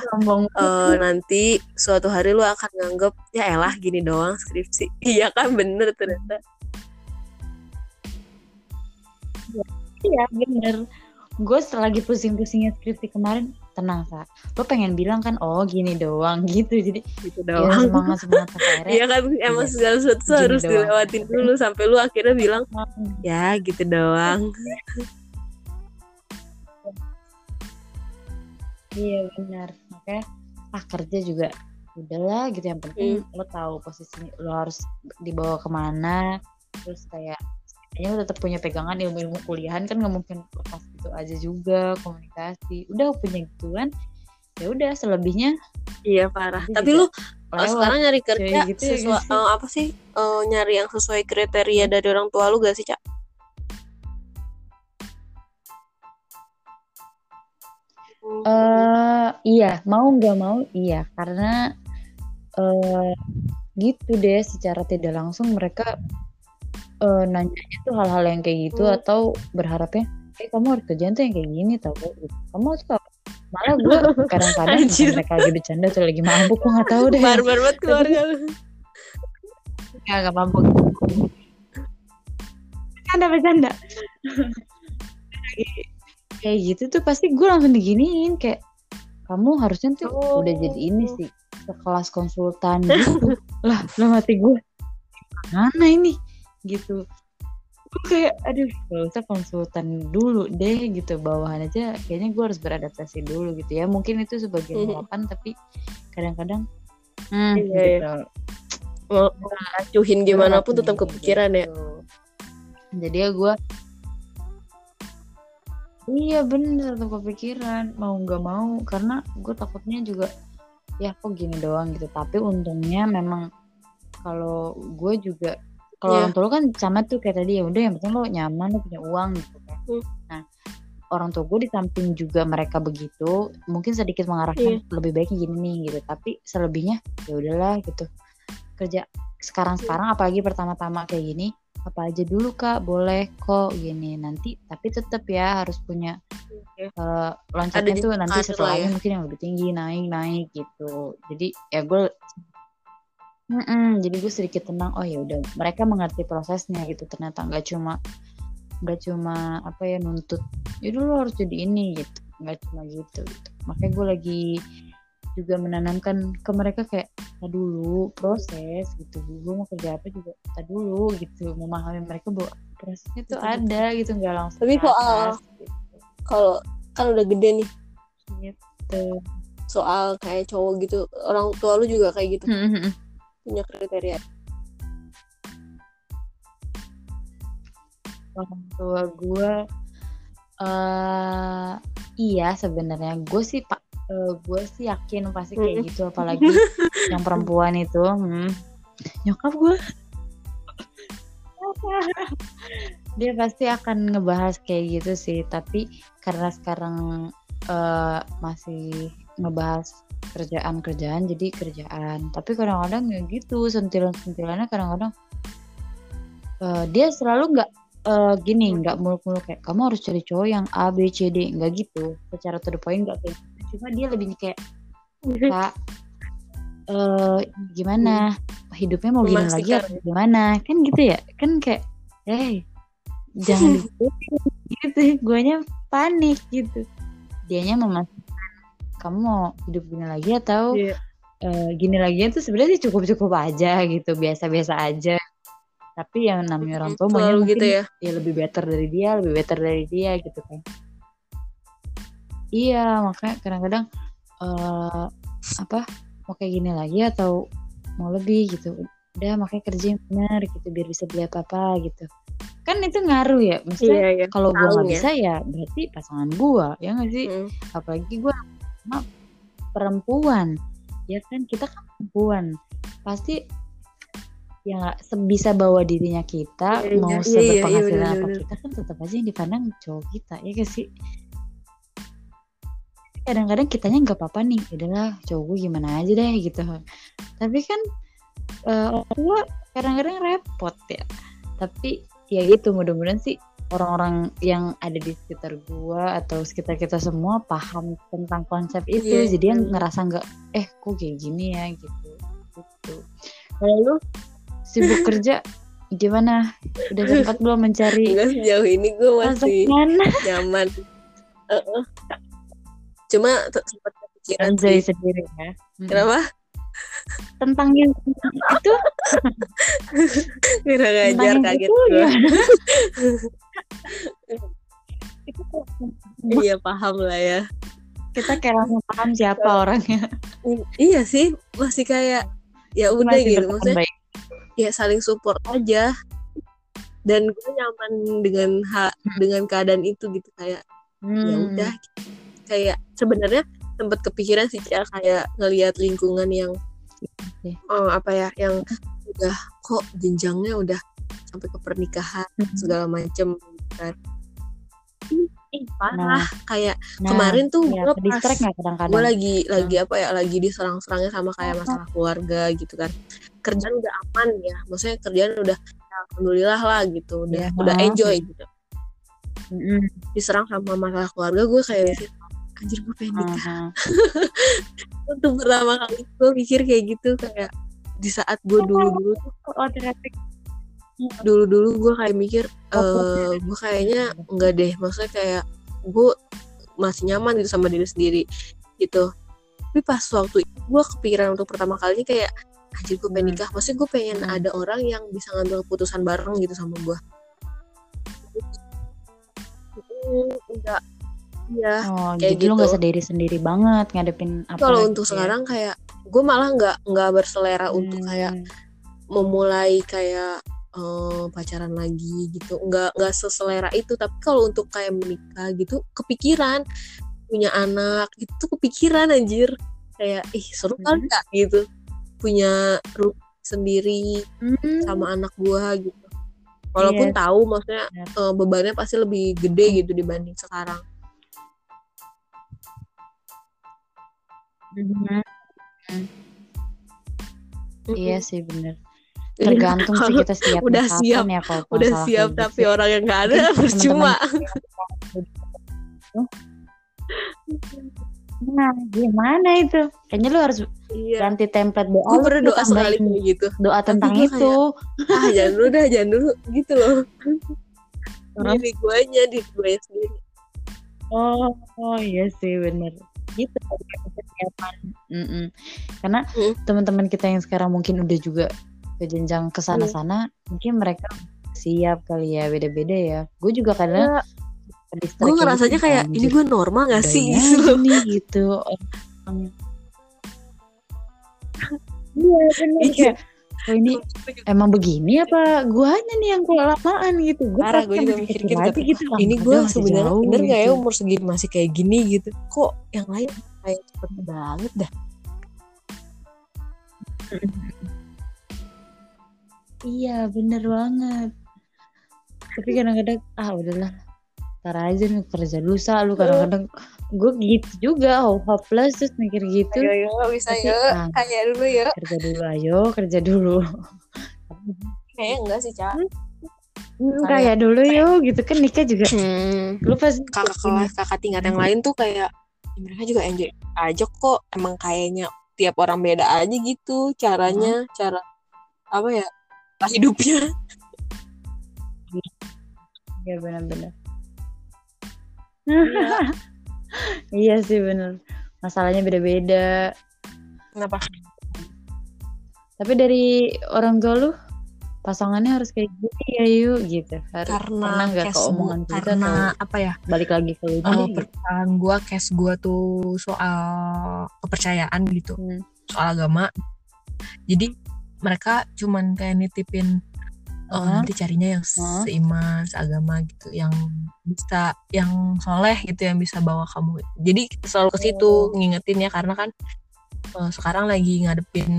Eh, nanti suatu hari lu akan nganggep ya elah gini doang skripsi. Iya kan? Bener ternyata. Iya bener. Gue lagi pusing-pusingnya skripsi kemarin tenang sa lo pengen bilang kan oh gini doang gitu. Jadi gitu ya doang. semangat semangat akhirnya Iya kan? Emang Iya. segala sesuatu harus doang. dilewatin dulu sampai lu akhirnya bilang ya gitu doang. Iya benar makanya ah kerja juga udahlah gitu yang penting lo tahu posisi lo harus dibawa ke mana terus kayak kayaknya lo tetap punya pegangan ilmu-ilmu kuliahan kan nggak mungkin lepas gitu aja juga komunikasi udah punya gituan ya udah selebihnya Iya parah. Tapi lu eh, lewat. sekarang nyari kerja gitu sesuai sih? eh, apa sih? Eh, nyari yang sesuai kriteria dari orang tua lu gak sih, Cak? Eh iya mau nggak mau iya karena eh gitu deh secara tidak langsung mereka eh nanyanya tuh hal-hal yang kayak gitu Hmm. atau berharapnya eh kamu harus kerjaan tuh yang kayak gini tau gitu. kamu tuh apa?" malah gue kadang-kadang mereka lagi bercanda tuh lagi mabuk gue nggak tahu deh Barbar banget keluarga lu. nggak nggak mabuk bercanda bercanda kayak gitu tuh pasti gue langsung diginiin kayak kamu harusnya tuh Oh. udah jadi ini sih sekelas konsultan gitu lah lah mati gue mana ini gitu gue kayak aduh gak usah konsultan dulu deh gitu bawahan aja kayaknya gue harus beradaptasi dulu gitu ya mungkin itu sebagai Mhm. harapan tapi kadang-kadang hmm, Iya, gitu. Mau acuhin gimana pun tetap kepikiran ya. gitu. jadi ya gue iya bener tetap kepikiran mau nggak mau karena gue takutnya juga ya kok gini doang gitu tapi untungnya memang kalau gue juga kalau Iya. orang tua lu kan sama tuh kayak tadi ya udah yang penting lo nyaman lo punya uang gitu kan Hmm. nah orang tua gue di samping juga mereka begitu mungkin sedikit mengarahkan Iya. lebih baiknya gini nih gitu tapi selebihnya ya udahlah gitu kerja sekarang sekarang apalagi pertama-tama kayak gini apa aja dulu kak boleh kok gini nanti tapi tetap ya harus punya Oke. eh, loncatnya Ada tuh nanti setelahnya ya. mungkin yang lebih tinggi naik naik gitu jadi ya gue jadi gue sedikit tenang oh ya udah mereka mengerti prosesnya gitu ternyata nggak cuma nggak cuma apa ya nuntut ya dulu harus jadi ini gitu nggak cuma gitu, gitu. makanya gue lagi juga menanamkan ke mereka kayak "Tar dulu proses gitu. Gue mau kerja apa juga tar dulu gitu. Memahami mereka bahwa prosesnya tuh betul. ada gitu nggak langsung Tapi soal- gitu. kalau kan udah gede nih. Gitu. Soal kayak cowok gitu orang tua lu juga kayak gitu. Hmm, punya kriteria. Orang tua gue eh iya sebenarnya. Gue sih pak gue sih yakin pasti kayak Mm. gitu apalagi yang perempuan itu hmm. nyokap gue dia pasti akan ngebahas kayak gitu sih tapi karena sekarang eh, masih ngebahas kerjaan-kerjaan jadi kerjaan tapi kadang-kadang ya gitu sentilan-sentilannya kadang-kadang eh, dia selalu nggak eh, gini nggak muluk-muluk kayak kamu harus cari cowok yang A B C D nggak gitu secara to the point nggak kayak gitu cuma dia lebih kayak kak eh gimana? Hidupnya mau gini lagi atau gimana? Kan gitu ya? Kan kayak eh jangan gitu. Guanya panik gitu. Dianya memastikan kamu mau hidup gini lagi atau Iya. eh, gini lagi? Itu sebenarnya sih cukup-cukup aja gitu. Biasa-biasa aja. Tapi yang namanya orang tua mungkin gitu ya. ya lebih better dari dia lebih better dari dia gitu kan iya makanya kadang-kadang eh apa mau kayak gini lagi atau mau lebih gitu. Udah makanya kerja yang benar gitu biar bisa beli apa apa gitu. Kan itu ngaruh ya maksudnya iya iya. kalau nggak Tahu ya. bisa ya berarti pasangan gua ya nggak sih? Mm. apalagi gua sama perempuan. Ya kan kita kan perempuan. Pasti nggak sebisa bawa dirinya kita Iya, mau iya, iya, iya, seberpenghasilan apa bener-bener. kita kan tetap aja yang dipandang cowok kita ya gak sih kadang-kadang kitanya nggak apa-apa nih udahlah cowok gue gimana aja deh gitu. Tapi kan eh, orang tua kadang-kadang repot ya. Tapi ya gitu mudah-mudahan sih orang-orang yang ada di sekitar gua atau sekitar kita semua paham tentang konsep itu. Iya, jadi yang ngerasa nggak eh kok kayak gini ya? Gitu gitu. Kalau lu sibuk kerja gimana? Udah sempat belum mencari enggak sejauh ini gue masih nyaman. Heeh. Cuma sempat kepikiran Anjay sih. sendiri ya. Mm. kenapa? Tentang yang itu? Kira ngajar kaget itu kok- iya paham lah ya. Kita kayak langsung paham siapa orangnya. I- iya sih masih kayak ya udah Masih gitu maksudnya baik. ya saling support aja. Dan gue nyaman dengan ha dengan keadaan itu gitu kayak ya Hmm. udah kayak sebenarnya sempat kepikiran sih Cia, kayak ngelihat lingkungan yang Iya. oh, apa ya yang udah kok jenjangnya udah sampai ke pernikahan Hmm. segala macem kan Ih, parah kayak Nah, kemarin tuh ya, gue pas gue lagi lagi apa ya lagi diserang-serangnya sama kayak masalah keluarga gitu kan kerjaan udah aman ya maksudnya kerjaan udah ya, alhamdulillah lah gitu udah Iya. udah enjoy gitu Mm-mm. diserang sama masalah keluarga gue kayak mikir, anjir gue pengen nikah. Aha. untuk pertama kali gue mikir kayak gitu kayak di saat gue dulu dulu Oh, ternyata. Dulu dulu gue kayak mikir Oh, eh gue kayaknya enggak deh maksudnya kayak gue masih nyaman gitu sama diri sendiri gitu. Tapi pas waktu itu gue kepikiran untuk pertama kalinya kayak anjir gue pengen Hmm. nikah. Maksudnya gue pengen Hmm. ada orang yang bisa ngambil keputusan bareng gitu sama gue enggak iya Oh, Kayak jadi lu gitu. gak sendiri sendiri banget ngadepin apa kalau untuk ya. sekarang kayak gue malah nggak nggak berselera untuk Hmm. kayak memulai kayak eh, pacaran lagi gitu nggak nggak seselera itu tapi kalau untuk kayak menikah gitu kepikiran punya anak itu kepikiran anjir kayak ih seru Mhm. nggak gitu punya rumah sendiri Hmm. sama anak gua gitu walaupun Yes. tahu maksudnya Benar. eh, bebannya pasti lebih gede gitu dibanding sekarang Mhm. Iya Mm-mm. sih bener tergantung sih kita siap Udah siap. ya kalau udah siap kayak tapi gitu. orang yang nggak ada percuma Nah, gimana itu? Kayaknya lu harus iya ganti template doa. gue pernah doa sekali kayak gitu doa tentang gua itu. ah jangan dulu dah jangan dulu gitu loh diri guanya diri gue sendiri Oh, oh iya sih bener. Gitu persiapan. Mm-mm. Karena Hmm. teman-teman kita yang sekarang mungkin udah juga ke jenjang ke sana-sana, mungkin mereka siap kali ya beda-beda ya. Gue juga kadang Ya, gue ngerasanya gitu, kayak ini anjir. gue normal gak sih Budayanya gitu iya bener Iya. Oh ini emang begini apa guanya nih yang kelamaan gitu? Gue Parah, gue juga mikir gitu, hati kata, gitu ini gue sebenarnya bener gak ya gitu. umur segini masih kayak gini gitu? Kok yang lain kayak cepet banget dah. Iya bener banget. Tapi kadang-kadang Ah udahlah. Ntar aja nih kerja dulu sa Lu kadang-kadang Gue gitu juga Hopeless terus mikir gitu. Ayo ayo bisa Tapi, yuk. ah. kayak dulu ya Kerja dulu ayo Kerja dulu. Kayaknya enggak sih cak. Hmm, Kayak dulu yuk gitu kan nikah juga. Hmm, Lu pasti kakak kelas kakak tingkat yang lain tuh kayak ya mereka juga enjoy aja kok. Emang kayaknya tiap orang beda aja gitu caranya cara apa ya lah hidupnya. Iya bener-bener Iya sih bener. Masalahnya beda-beda. Kenapa? Tapi dari orang tua lu Pasangannya harus kayak gini ya yuk gitu. Harus, karena Pernah ke gua- omongan kita karena atau apa ya? Balik lagi ke lu uh, dulu gitu. gue case gue tuh soal kepercayaan gitu. Hmm. soal agama. Jadi mereka cuman kayak nitipin oh nanti carinya yang seiman seagama gitu yang bisa yang soleh gitu yang bisa bawa kamu jadi selalu ke situ Oh. ngingetin ya karena kan uh, sekarang lagi ngadepin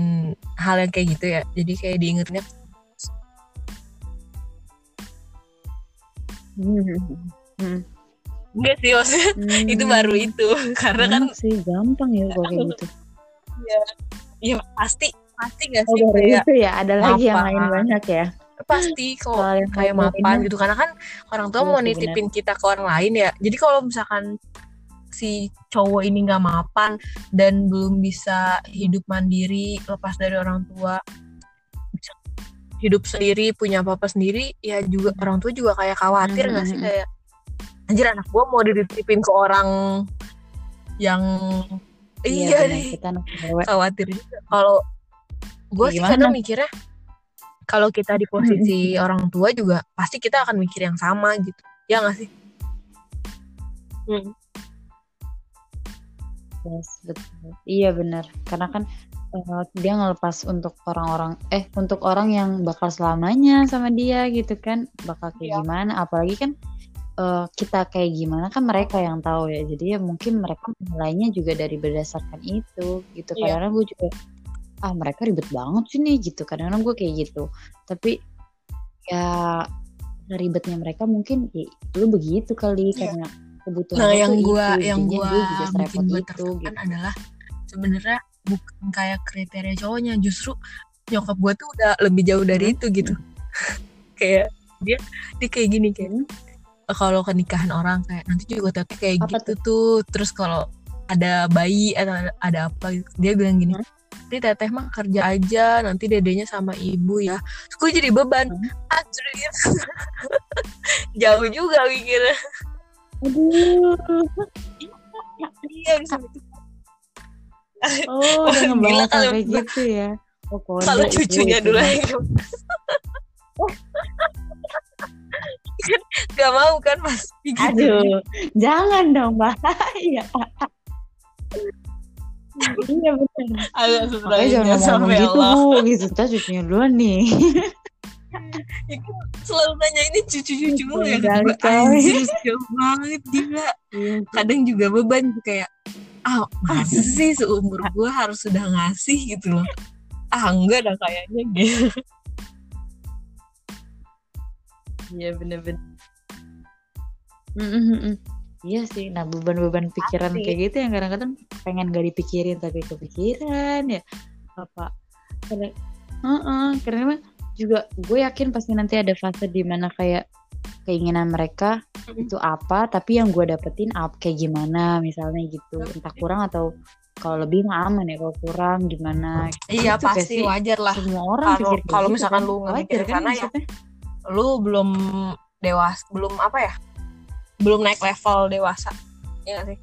hal yang kayak gitu ya jadi kayak diingetinnya Hmm. Hmm. enggak sih maksudnya itu baru itu karena kan sih gampang ya kalau kayak gitu. ya pasti pasti gak Oh sih kayak itu ya, ada lagi yang lain banyak ya. Pasti yang kayak mapan gitu. Karena kan orang tua Iya mau nitipin kita ke orang lain ya. Jadi kalau misalkan si cowok ini nggak mapan dan belum bisa hidup mandiri lepas dari orang tua hidup sendiri punya apa apa sendiri ya juga orang tua juga kayak khawatir nggak sih? Hmm. kayak anjir anak gua mau dititipin ke orang yang iya, benar, nih. kita khawatir kalau gue Ya, sih kadang mikirnya kalau kita di posisi orang tua juga pasti kita akan mikir yang sama gitu ya nggak sih Hmm. Yes, betul. Iya benar. Karena kan eh, dia ngelepas untuk orang-orang eh untuk orang yang bakal selamanya sama dia gitu kan, bakal kayak Iya. gimana apalagi kan eh, kita kayak gimana kan mereka yang tahu ya. Jadi ya mungkin mereka menilainya juga dari berdasarkan itu gitu. Iya. Kadang-kadang gue juga ah mereka ribet banget sih nih gitu. Kadang-kadang gue kayak gitu. Tapi ya ribetnya mereka mungkin ya, lu begitu kali Iya. karena kebutuhan nah yang tuh itu. yang Jadinya gua dia juga serepot bikin gua itu tertekan gitu. adalah sebenarnya bukan kayak kriteria cowoknya justru nyokap gua tuh udah lebih jauh dari Hmm. itu gitu kayak dia dia kayak gini Hmm. kalau ke nikahan orang kayak nanti juga teteh kayak Apa gitu tuh terus kalau ada bayi atau ada, ada apa gitu, dia bilang gini Hmm. Nanti teteh mah kerja aja nanti dedenya sama ibu ya terus gue jadi beban Hmm. anjir jauh juga mikirnya Aduh. iya bisa gitu. Oh, udah kalau sampai gitu ya. Oh, kalau itu, cucunya itu. dulu yang kan gak mau kan pas gitu Aduh, jangan dong bahaya. iya benar. agak Makanya jangan ngomong sampai gitu bu, gitu. Kita cucunya duluan nih. Ya kan selalu nanya ini cucu-cucu lu ya kali. anjir jauh banget gila kadang juga beban kayak ah masa sih seumur gue harus sudah ngasih gitu loh ah enggak dah kayaknya gitu Iya bener-bener. Iya sih, nah beban-beban pikiran Pasti. kayak gitu yang kadang-kadang pengen gak dipikirin tapi kepikiran ya apa? Karena, Heeh, karena emang juga gue yakin pasti nanti ada fase di mana kayak keinginan mereka itu apa, tapi yang gue dapetin apa kayak gimana misalnya gitu, entah kurang atau kalau lebih mah aman ya, kalau kurang gimana? iya Gitu gak pasti sih? wajar lah Semua orang Kalau- kalau gitu misalkan kan. lu nggak mikir kan sana ya, lu belum dewas belum apa ya belum naik level dewasa ya gak sih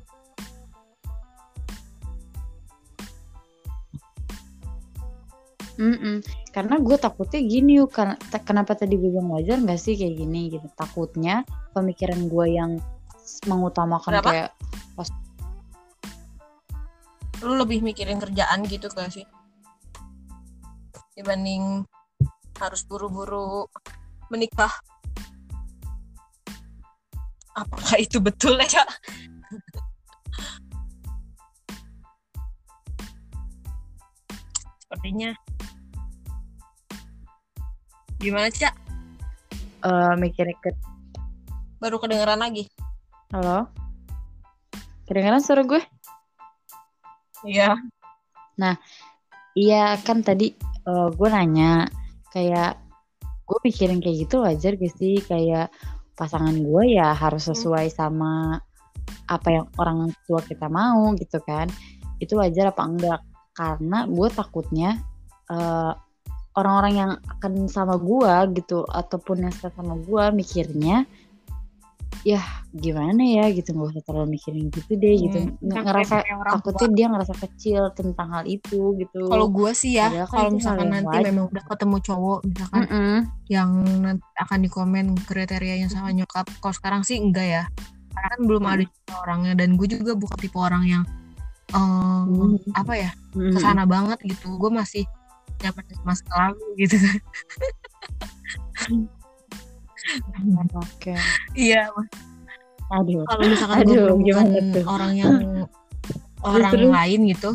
Mm-mm. Karena gue takutnya gini yuk, karena ta- kenapa tadi gue bilang wajar nggak sih kayak gini gitu. Takutnya pemikiran gue yang mengutamakan Kenapa? kayak lu lebih mikirin kerjaan gitu gak sih dibanding harus buru-buru menikah apakah itu betul ya sepertinya. Gimana cak? Eh mikirin ke baru kedengeran lagi. Halo? Kedengeran suara gue? Iya. Iya kan tadi eh, gue nanya kayak gue mikirin kayak gitu wajar gak sih? Kayak pasangan gue ya harus sesuai sama apa yang orang tua kita mau gitu kan. Itu wajar apa enggak? Karena gue takutnya eh, orang-orang yang akan sama gue gitu ataupun yang suka sama gue mikirnya ya gimana ya? Gitu nggak usah terlalu mikirin gitu deh gitu. Hmm, Nge- kan ngerasa orang takutnya dia ngerasa kecil tentang hal itu gitu. Kalau gue sih ya kan kalau misalkan yang nanti wajar. memang udah ketemu cowok misalkan Mm-mm. yang nanti akan dikomen kriterianya sama nyokap kalau sekarang sih enggak ya. Karena kan belum ada juga orangnya dan gue juga bukan tipe orang yang eh, Hmm. apa ya ke sana banget gitu. Gue masih nyaman di masa lalu gitu kan Oke. iya Aduh. kalau misalkan gue Aduh, gimana tuh? orang yang orang Terus? lain gitu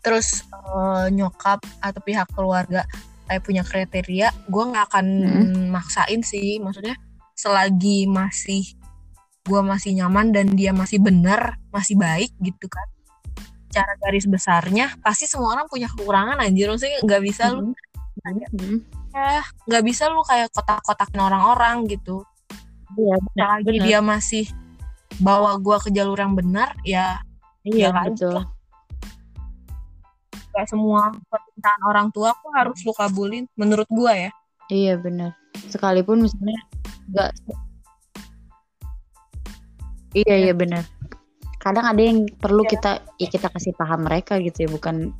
terus eh, nyokap atau pihak keluarga kayak punya kriteria gue nggak akan Mm-mm. maksain sih maksudnya selagi masih gue masih nyaman dan dia masih benar masih baik gitu kan cara garis besarnya pasti semua orang punya kekurangan anjir maksudnya nggak bisa lu Mm-mm. ya nggak bisa lu kayak kotak-kotakin orang-orang gitu Iya, benar. selagi benar. dia masih bawa gua ke jalur yang benar ya Iya, ya betul. lah. gak semua permintaan orang tua kok harus lu kabulin menurut gua ya Iya, benar. Sekalipun misalnya enggak Iya, iya benar. Kadang ada yang perlu Iya. kita ya kita kasih paham mereka gitu ya, bukan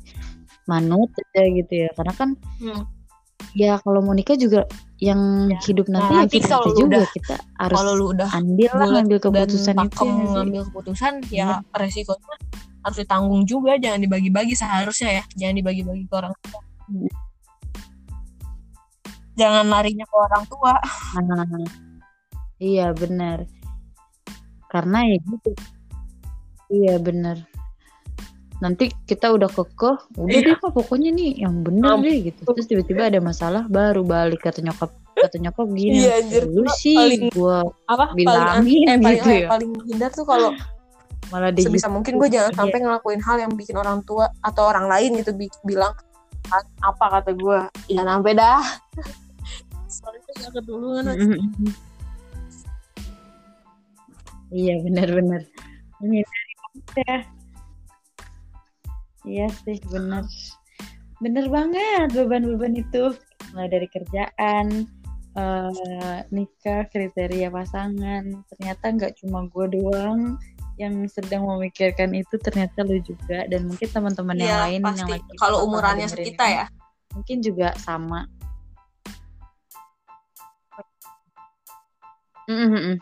manut aja gitu ya. Karena kan Hmm. Ya kalau mau nikah juga yang Ya. hidup nanti Nah, ya nanti kita, kalau kita juga udah- kita harus kalau lu udah andil lah ngambil dan keputusan itu ya ngambil keputusan ya resikonya harus ditanggung juga jangan dibagi-bagi seharusnya ya jangan dibagi-bagi ke orang tua Hmm. jangan larinya ke orang tua Nah, iya benar. Karena ya gitu. Iya benar. Nanti kita udah kekeh, udah Iya. deh Kak, pokoknya nih yang bener Am- deh gitu. Terus tiba-tiba ada masalah baru balik kata nyokap kata nyokap gini. Iya, anjir. Lu sih Paling- gua apa Bilangin paling eh, paling, gitu eh, ya. paling hindar tuh kalau malah dia sebisa mungkin gue jangan Iya. sampai ngelakuin hal yang bikin orang tua atau orang lain gitu bi- bilang "A- apa kata gue ya sampai dah soalnya gak keduluan Mm-mm. Iya benar-benar. Banget ya. Iya sih benar. Bener banget beban-beban itu. Mulai dari kerjaan, eh, nikah, kriteria pasangan. Ternyata nggak cuma gue doang yang sedang memikirkan itu. Ternyata lu juga dan mungkin teman-teman yang Iya lain yang pasti lagi kalau umurannya kita ya mungkin juga sama. Mm-mm-mm.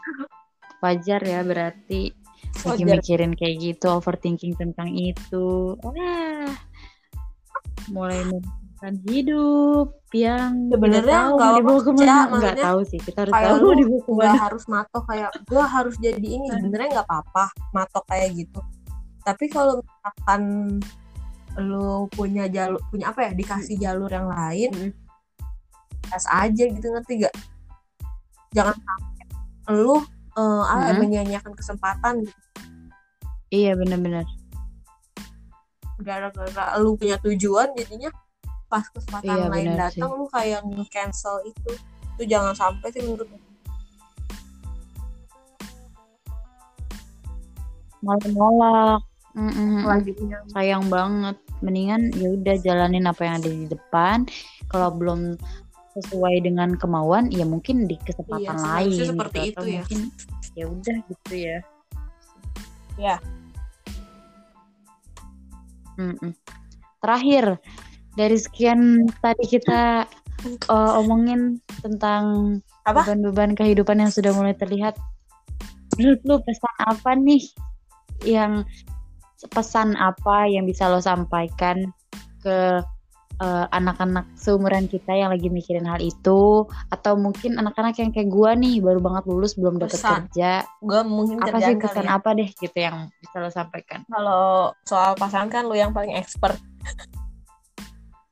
Wajar ya berarti lagi mikirin kayak gitu, overthinking tentang itu. Wah, mulai memikirkan hidup yang Sebenarnya nggak mau dibawa apa-apa, ke mana. Nggak tahu sih, kita harus tahu dibawa ke mana. harus matok kayak gue harus jadi ini sebenarnya nggak apa-apa matok kayak gitu tapi kalau misalkan lu punya jalur punya apa ya dikasih jalur yang lain Mm. gas aja gitu ngerti gak jangan sampai lu eh, apa ya, Mm. menyia-nyiakan kesempatan gitu Iya benar-benar. gara-gara lu punya tujuan jadinya pas kesempatan Iya, lain datang lu kayak nge-cancel itu itu jangan sampai sih menurut gue. Malah nolak. Mm-mm. lagi punya sayang banget mendingan ya udah jalanin apa yang ada di depan kalau belum sesuai dengan kemauan ya mungkin di kesempatan Iya, lain seharusnya seperti gitu. itu atau ya. mungkin ya udah gitu ya Ya. Mm-mm. terakhir dari sekian tadi kita uh, omongin tentang beban-beban kehidupan yang sudah mulai terlihat menurut lu pesan apa nih yang pesan apa yang bisa lo sampaikan ke uh, anak-anak seumuran kita yang lagi mikirin hal itu atau mungkin anak-anak yang kayak gua nih baru banget lulus belum Pesan. kerja. Gue mungkin apa sih kali pesan ya. apa deh gitu yang bisa lo sampaikan? Kalau soal pasangan kan lu yang paling expert.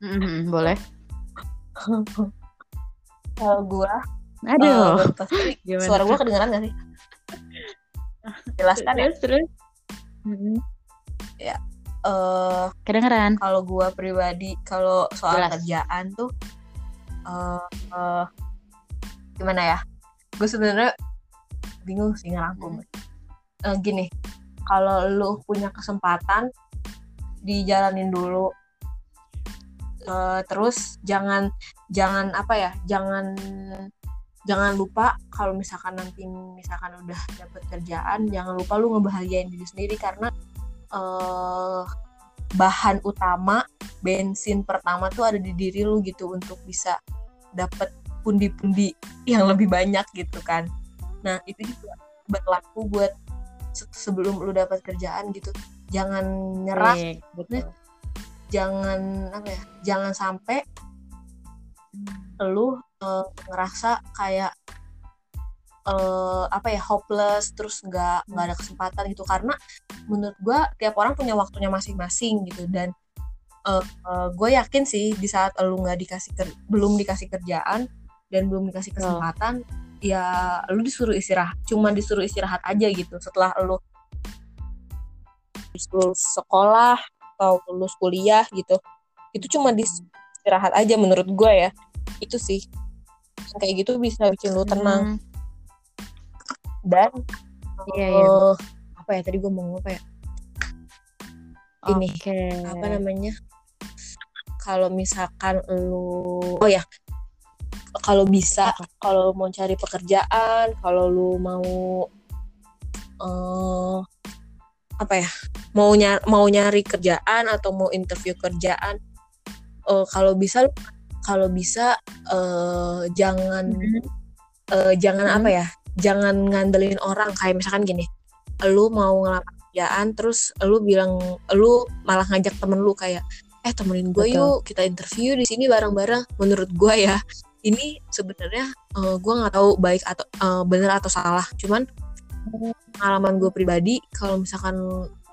Mhm, boleh. Kalau gue aduh. Gimana? suara gue tuh? kedengeran gak sih? Jelaskan ya. Terus terus. Mhm. Eh kedengeran. kalau gue pribadi kalau soal Jelas. kerjaan tuh eh eh, gimana ya? Gue sebenarnya bingung sih ngerangkum. Eh, gini kalau lu punya kesempatan dijalanin dulu. Eh, terus jangan jangan apa ya jangan jangan lupa kalau misalkan nanti misalkan udah dapet kerjaan jangan lupa lu ngebahagiain diri sendiri karena eh bahan utama bensin pertama tuh ada di diri lu gitu untuk bisa dapet pundi-pundi yang lebih banyak gitu kan. Nah itu juga berlaku buat se- sebelum lu dapat kerjaan gitu. Jangan nyerah Baik, betul. jangan apa ya jangan sampai lu eh, ngerasa kayak eh, apa ya hopeless terus nggak nggak ada kesempatan gitu. Karena menurut gua tiap orang punya waktunya masing-masing gitu. Dan eh, eh, gue yakin sih di saat lu nggak dikasih ker- belum dikasih kerjaan dan belum dikasih kesempatan ya lu disuruh istirahat. Cuma disuruh istirahat aja gitu setelah lu lulus sekolah atau lulus kuliah gitu. Itu cuma disuruh istirahat aja menurut gue ya. Itu sih. Kayak gitu bisa bikin lu tenang. Hmm, dan Iya, iya. eh, apa ya tadi gue mau ngomong apa ya ini apa namanya kalau misalkan lu oh ya kalau bisa kalau mau cari pekerjaan kalau lu mau eh apa ya mau nyari mau nyari kerjaan atau mau interview kerjaan eh, kalau bisa kalau bisa eh, jangan Mhm. eh, jangan Hmm. apa ya jangan ngandelin orang kayak misalkan gini lu mau ngelamar kerjaan terus lu bilang lu malah ngajak temen lu kayak eh temenin gue yuk kita interview di sini bareng-bareng. Menurut gue ya ini sebenarnya eh, gue nggak tahu baik atau eh, benar atau salah. Cuman pengalaman gue pribadi kalau misalkan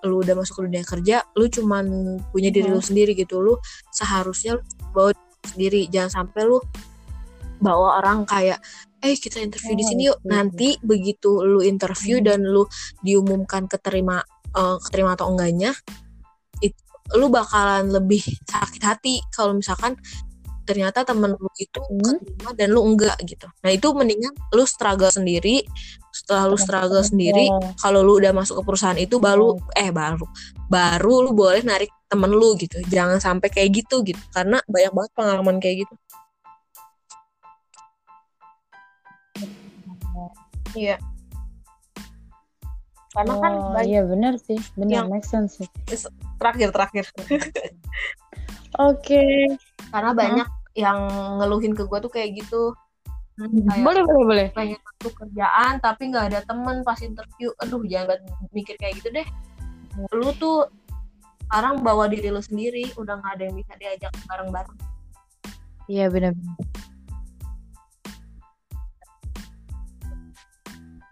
lu udah masuk ke dunia kerja lu cuman punya diri lu Hmm. sendiri gitu. Lu seharusnya lu bawa diri lu sendiri. Jangan sampai lu bawa orang kayak eh kita interview di Oh, sini yuk. nanti begitu lu interview Hmm. dan lu diumumkan keterima eh, keterima atau enggaknya itu lu bakalan lebih sakit hati kalau misalkan ternyata temen lu itu Hmm. keterima dan lu enggak gitu. Nah itu mendingan lu struggle sendiri. Setelah lu struggle sendiri kalau lu udah masuk ke perusahaan itu baru eh baru baru lu boleh narik temen lu gitu. Jangan sampai kayak gitu gitu. Karena banyak banget pengalaman kayak gitu iya. Karena kan Oh, banyak iya benar sih. Benar Yang- make sense sih. Terakhir terakhir. Oke. Karena banyak yang ngeluhin ke gue tuh kayak gitu. Kayak- boleh boleh boleh. pengen masuk kerjaan tapi nggak ada temen pas interview. Aduh jangan mikir kayak gitu deh. Lu tuh sekarang bawa diri lu sendiri. Udah nggak ada yang bisa diajak bareng-bareng. Iya benar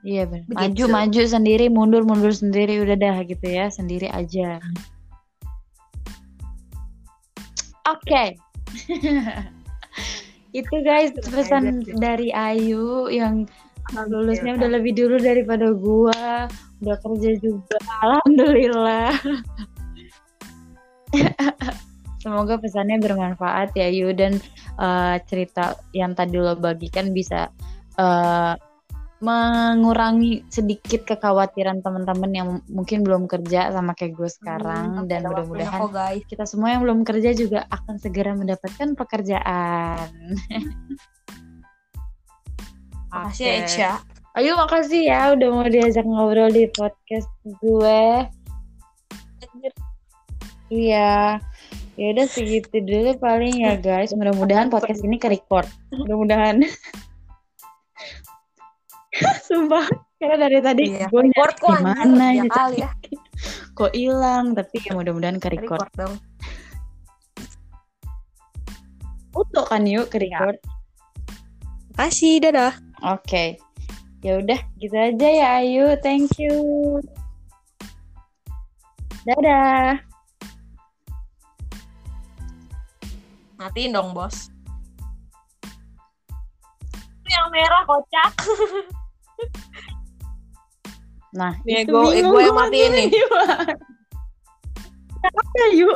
Iya benar. Maju maju sendiri, mundur mundur sendiri, udah dah gitu ya, sendiri aja. Oke. Itu guys pesan dari Ayu yang lulusnya udah lebih dulu daripada gua, udah kerja juga. Alhamdulillah. Semoga pesannya bermanfaat ya Yu dan eh, cerita yang tadi lo bagikan bisa eh, mengurangi sedikit kekhawatiran teman-teman yang mungkin belum kerja sama kayak gue sekarang Hmm, dan mudah-mudahan kok guys kita semua yang belum kerja juga akan segera mendapatkan pekerjaan. makasih ya Echa Ayo makasih ya udah mau diajak ngobrol di podcast gue. Iya. Ya udah segitu dulu paling ya guys. Mudah-mudahan podcast ini ke record. Mudah-mudahan. Sumpah. Karena dari tadi Iya, gue kok anjir, gimana ya ya kali ya. kok hilang tapi ya mudah-mudahan ke record. Record dong. Utuh kan yuk ke record. Kasih, dadah. Oke. Ya udah, gitu aja ya Ayu. Thank you. Dadah. Matiin dong, bos. Yang merah kocak. Nah, Nih, itu gue- gue yang gua matiin nih. gimana. Apa, Ayu?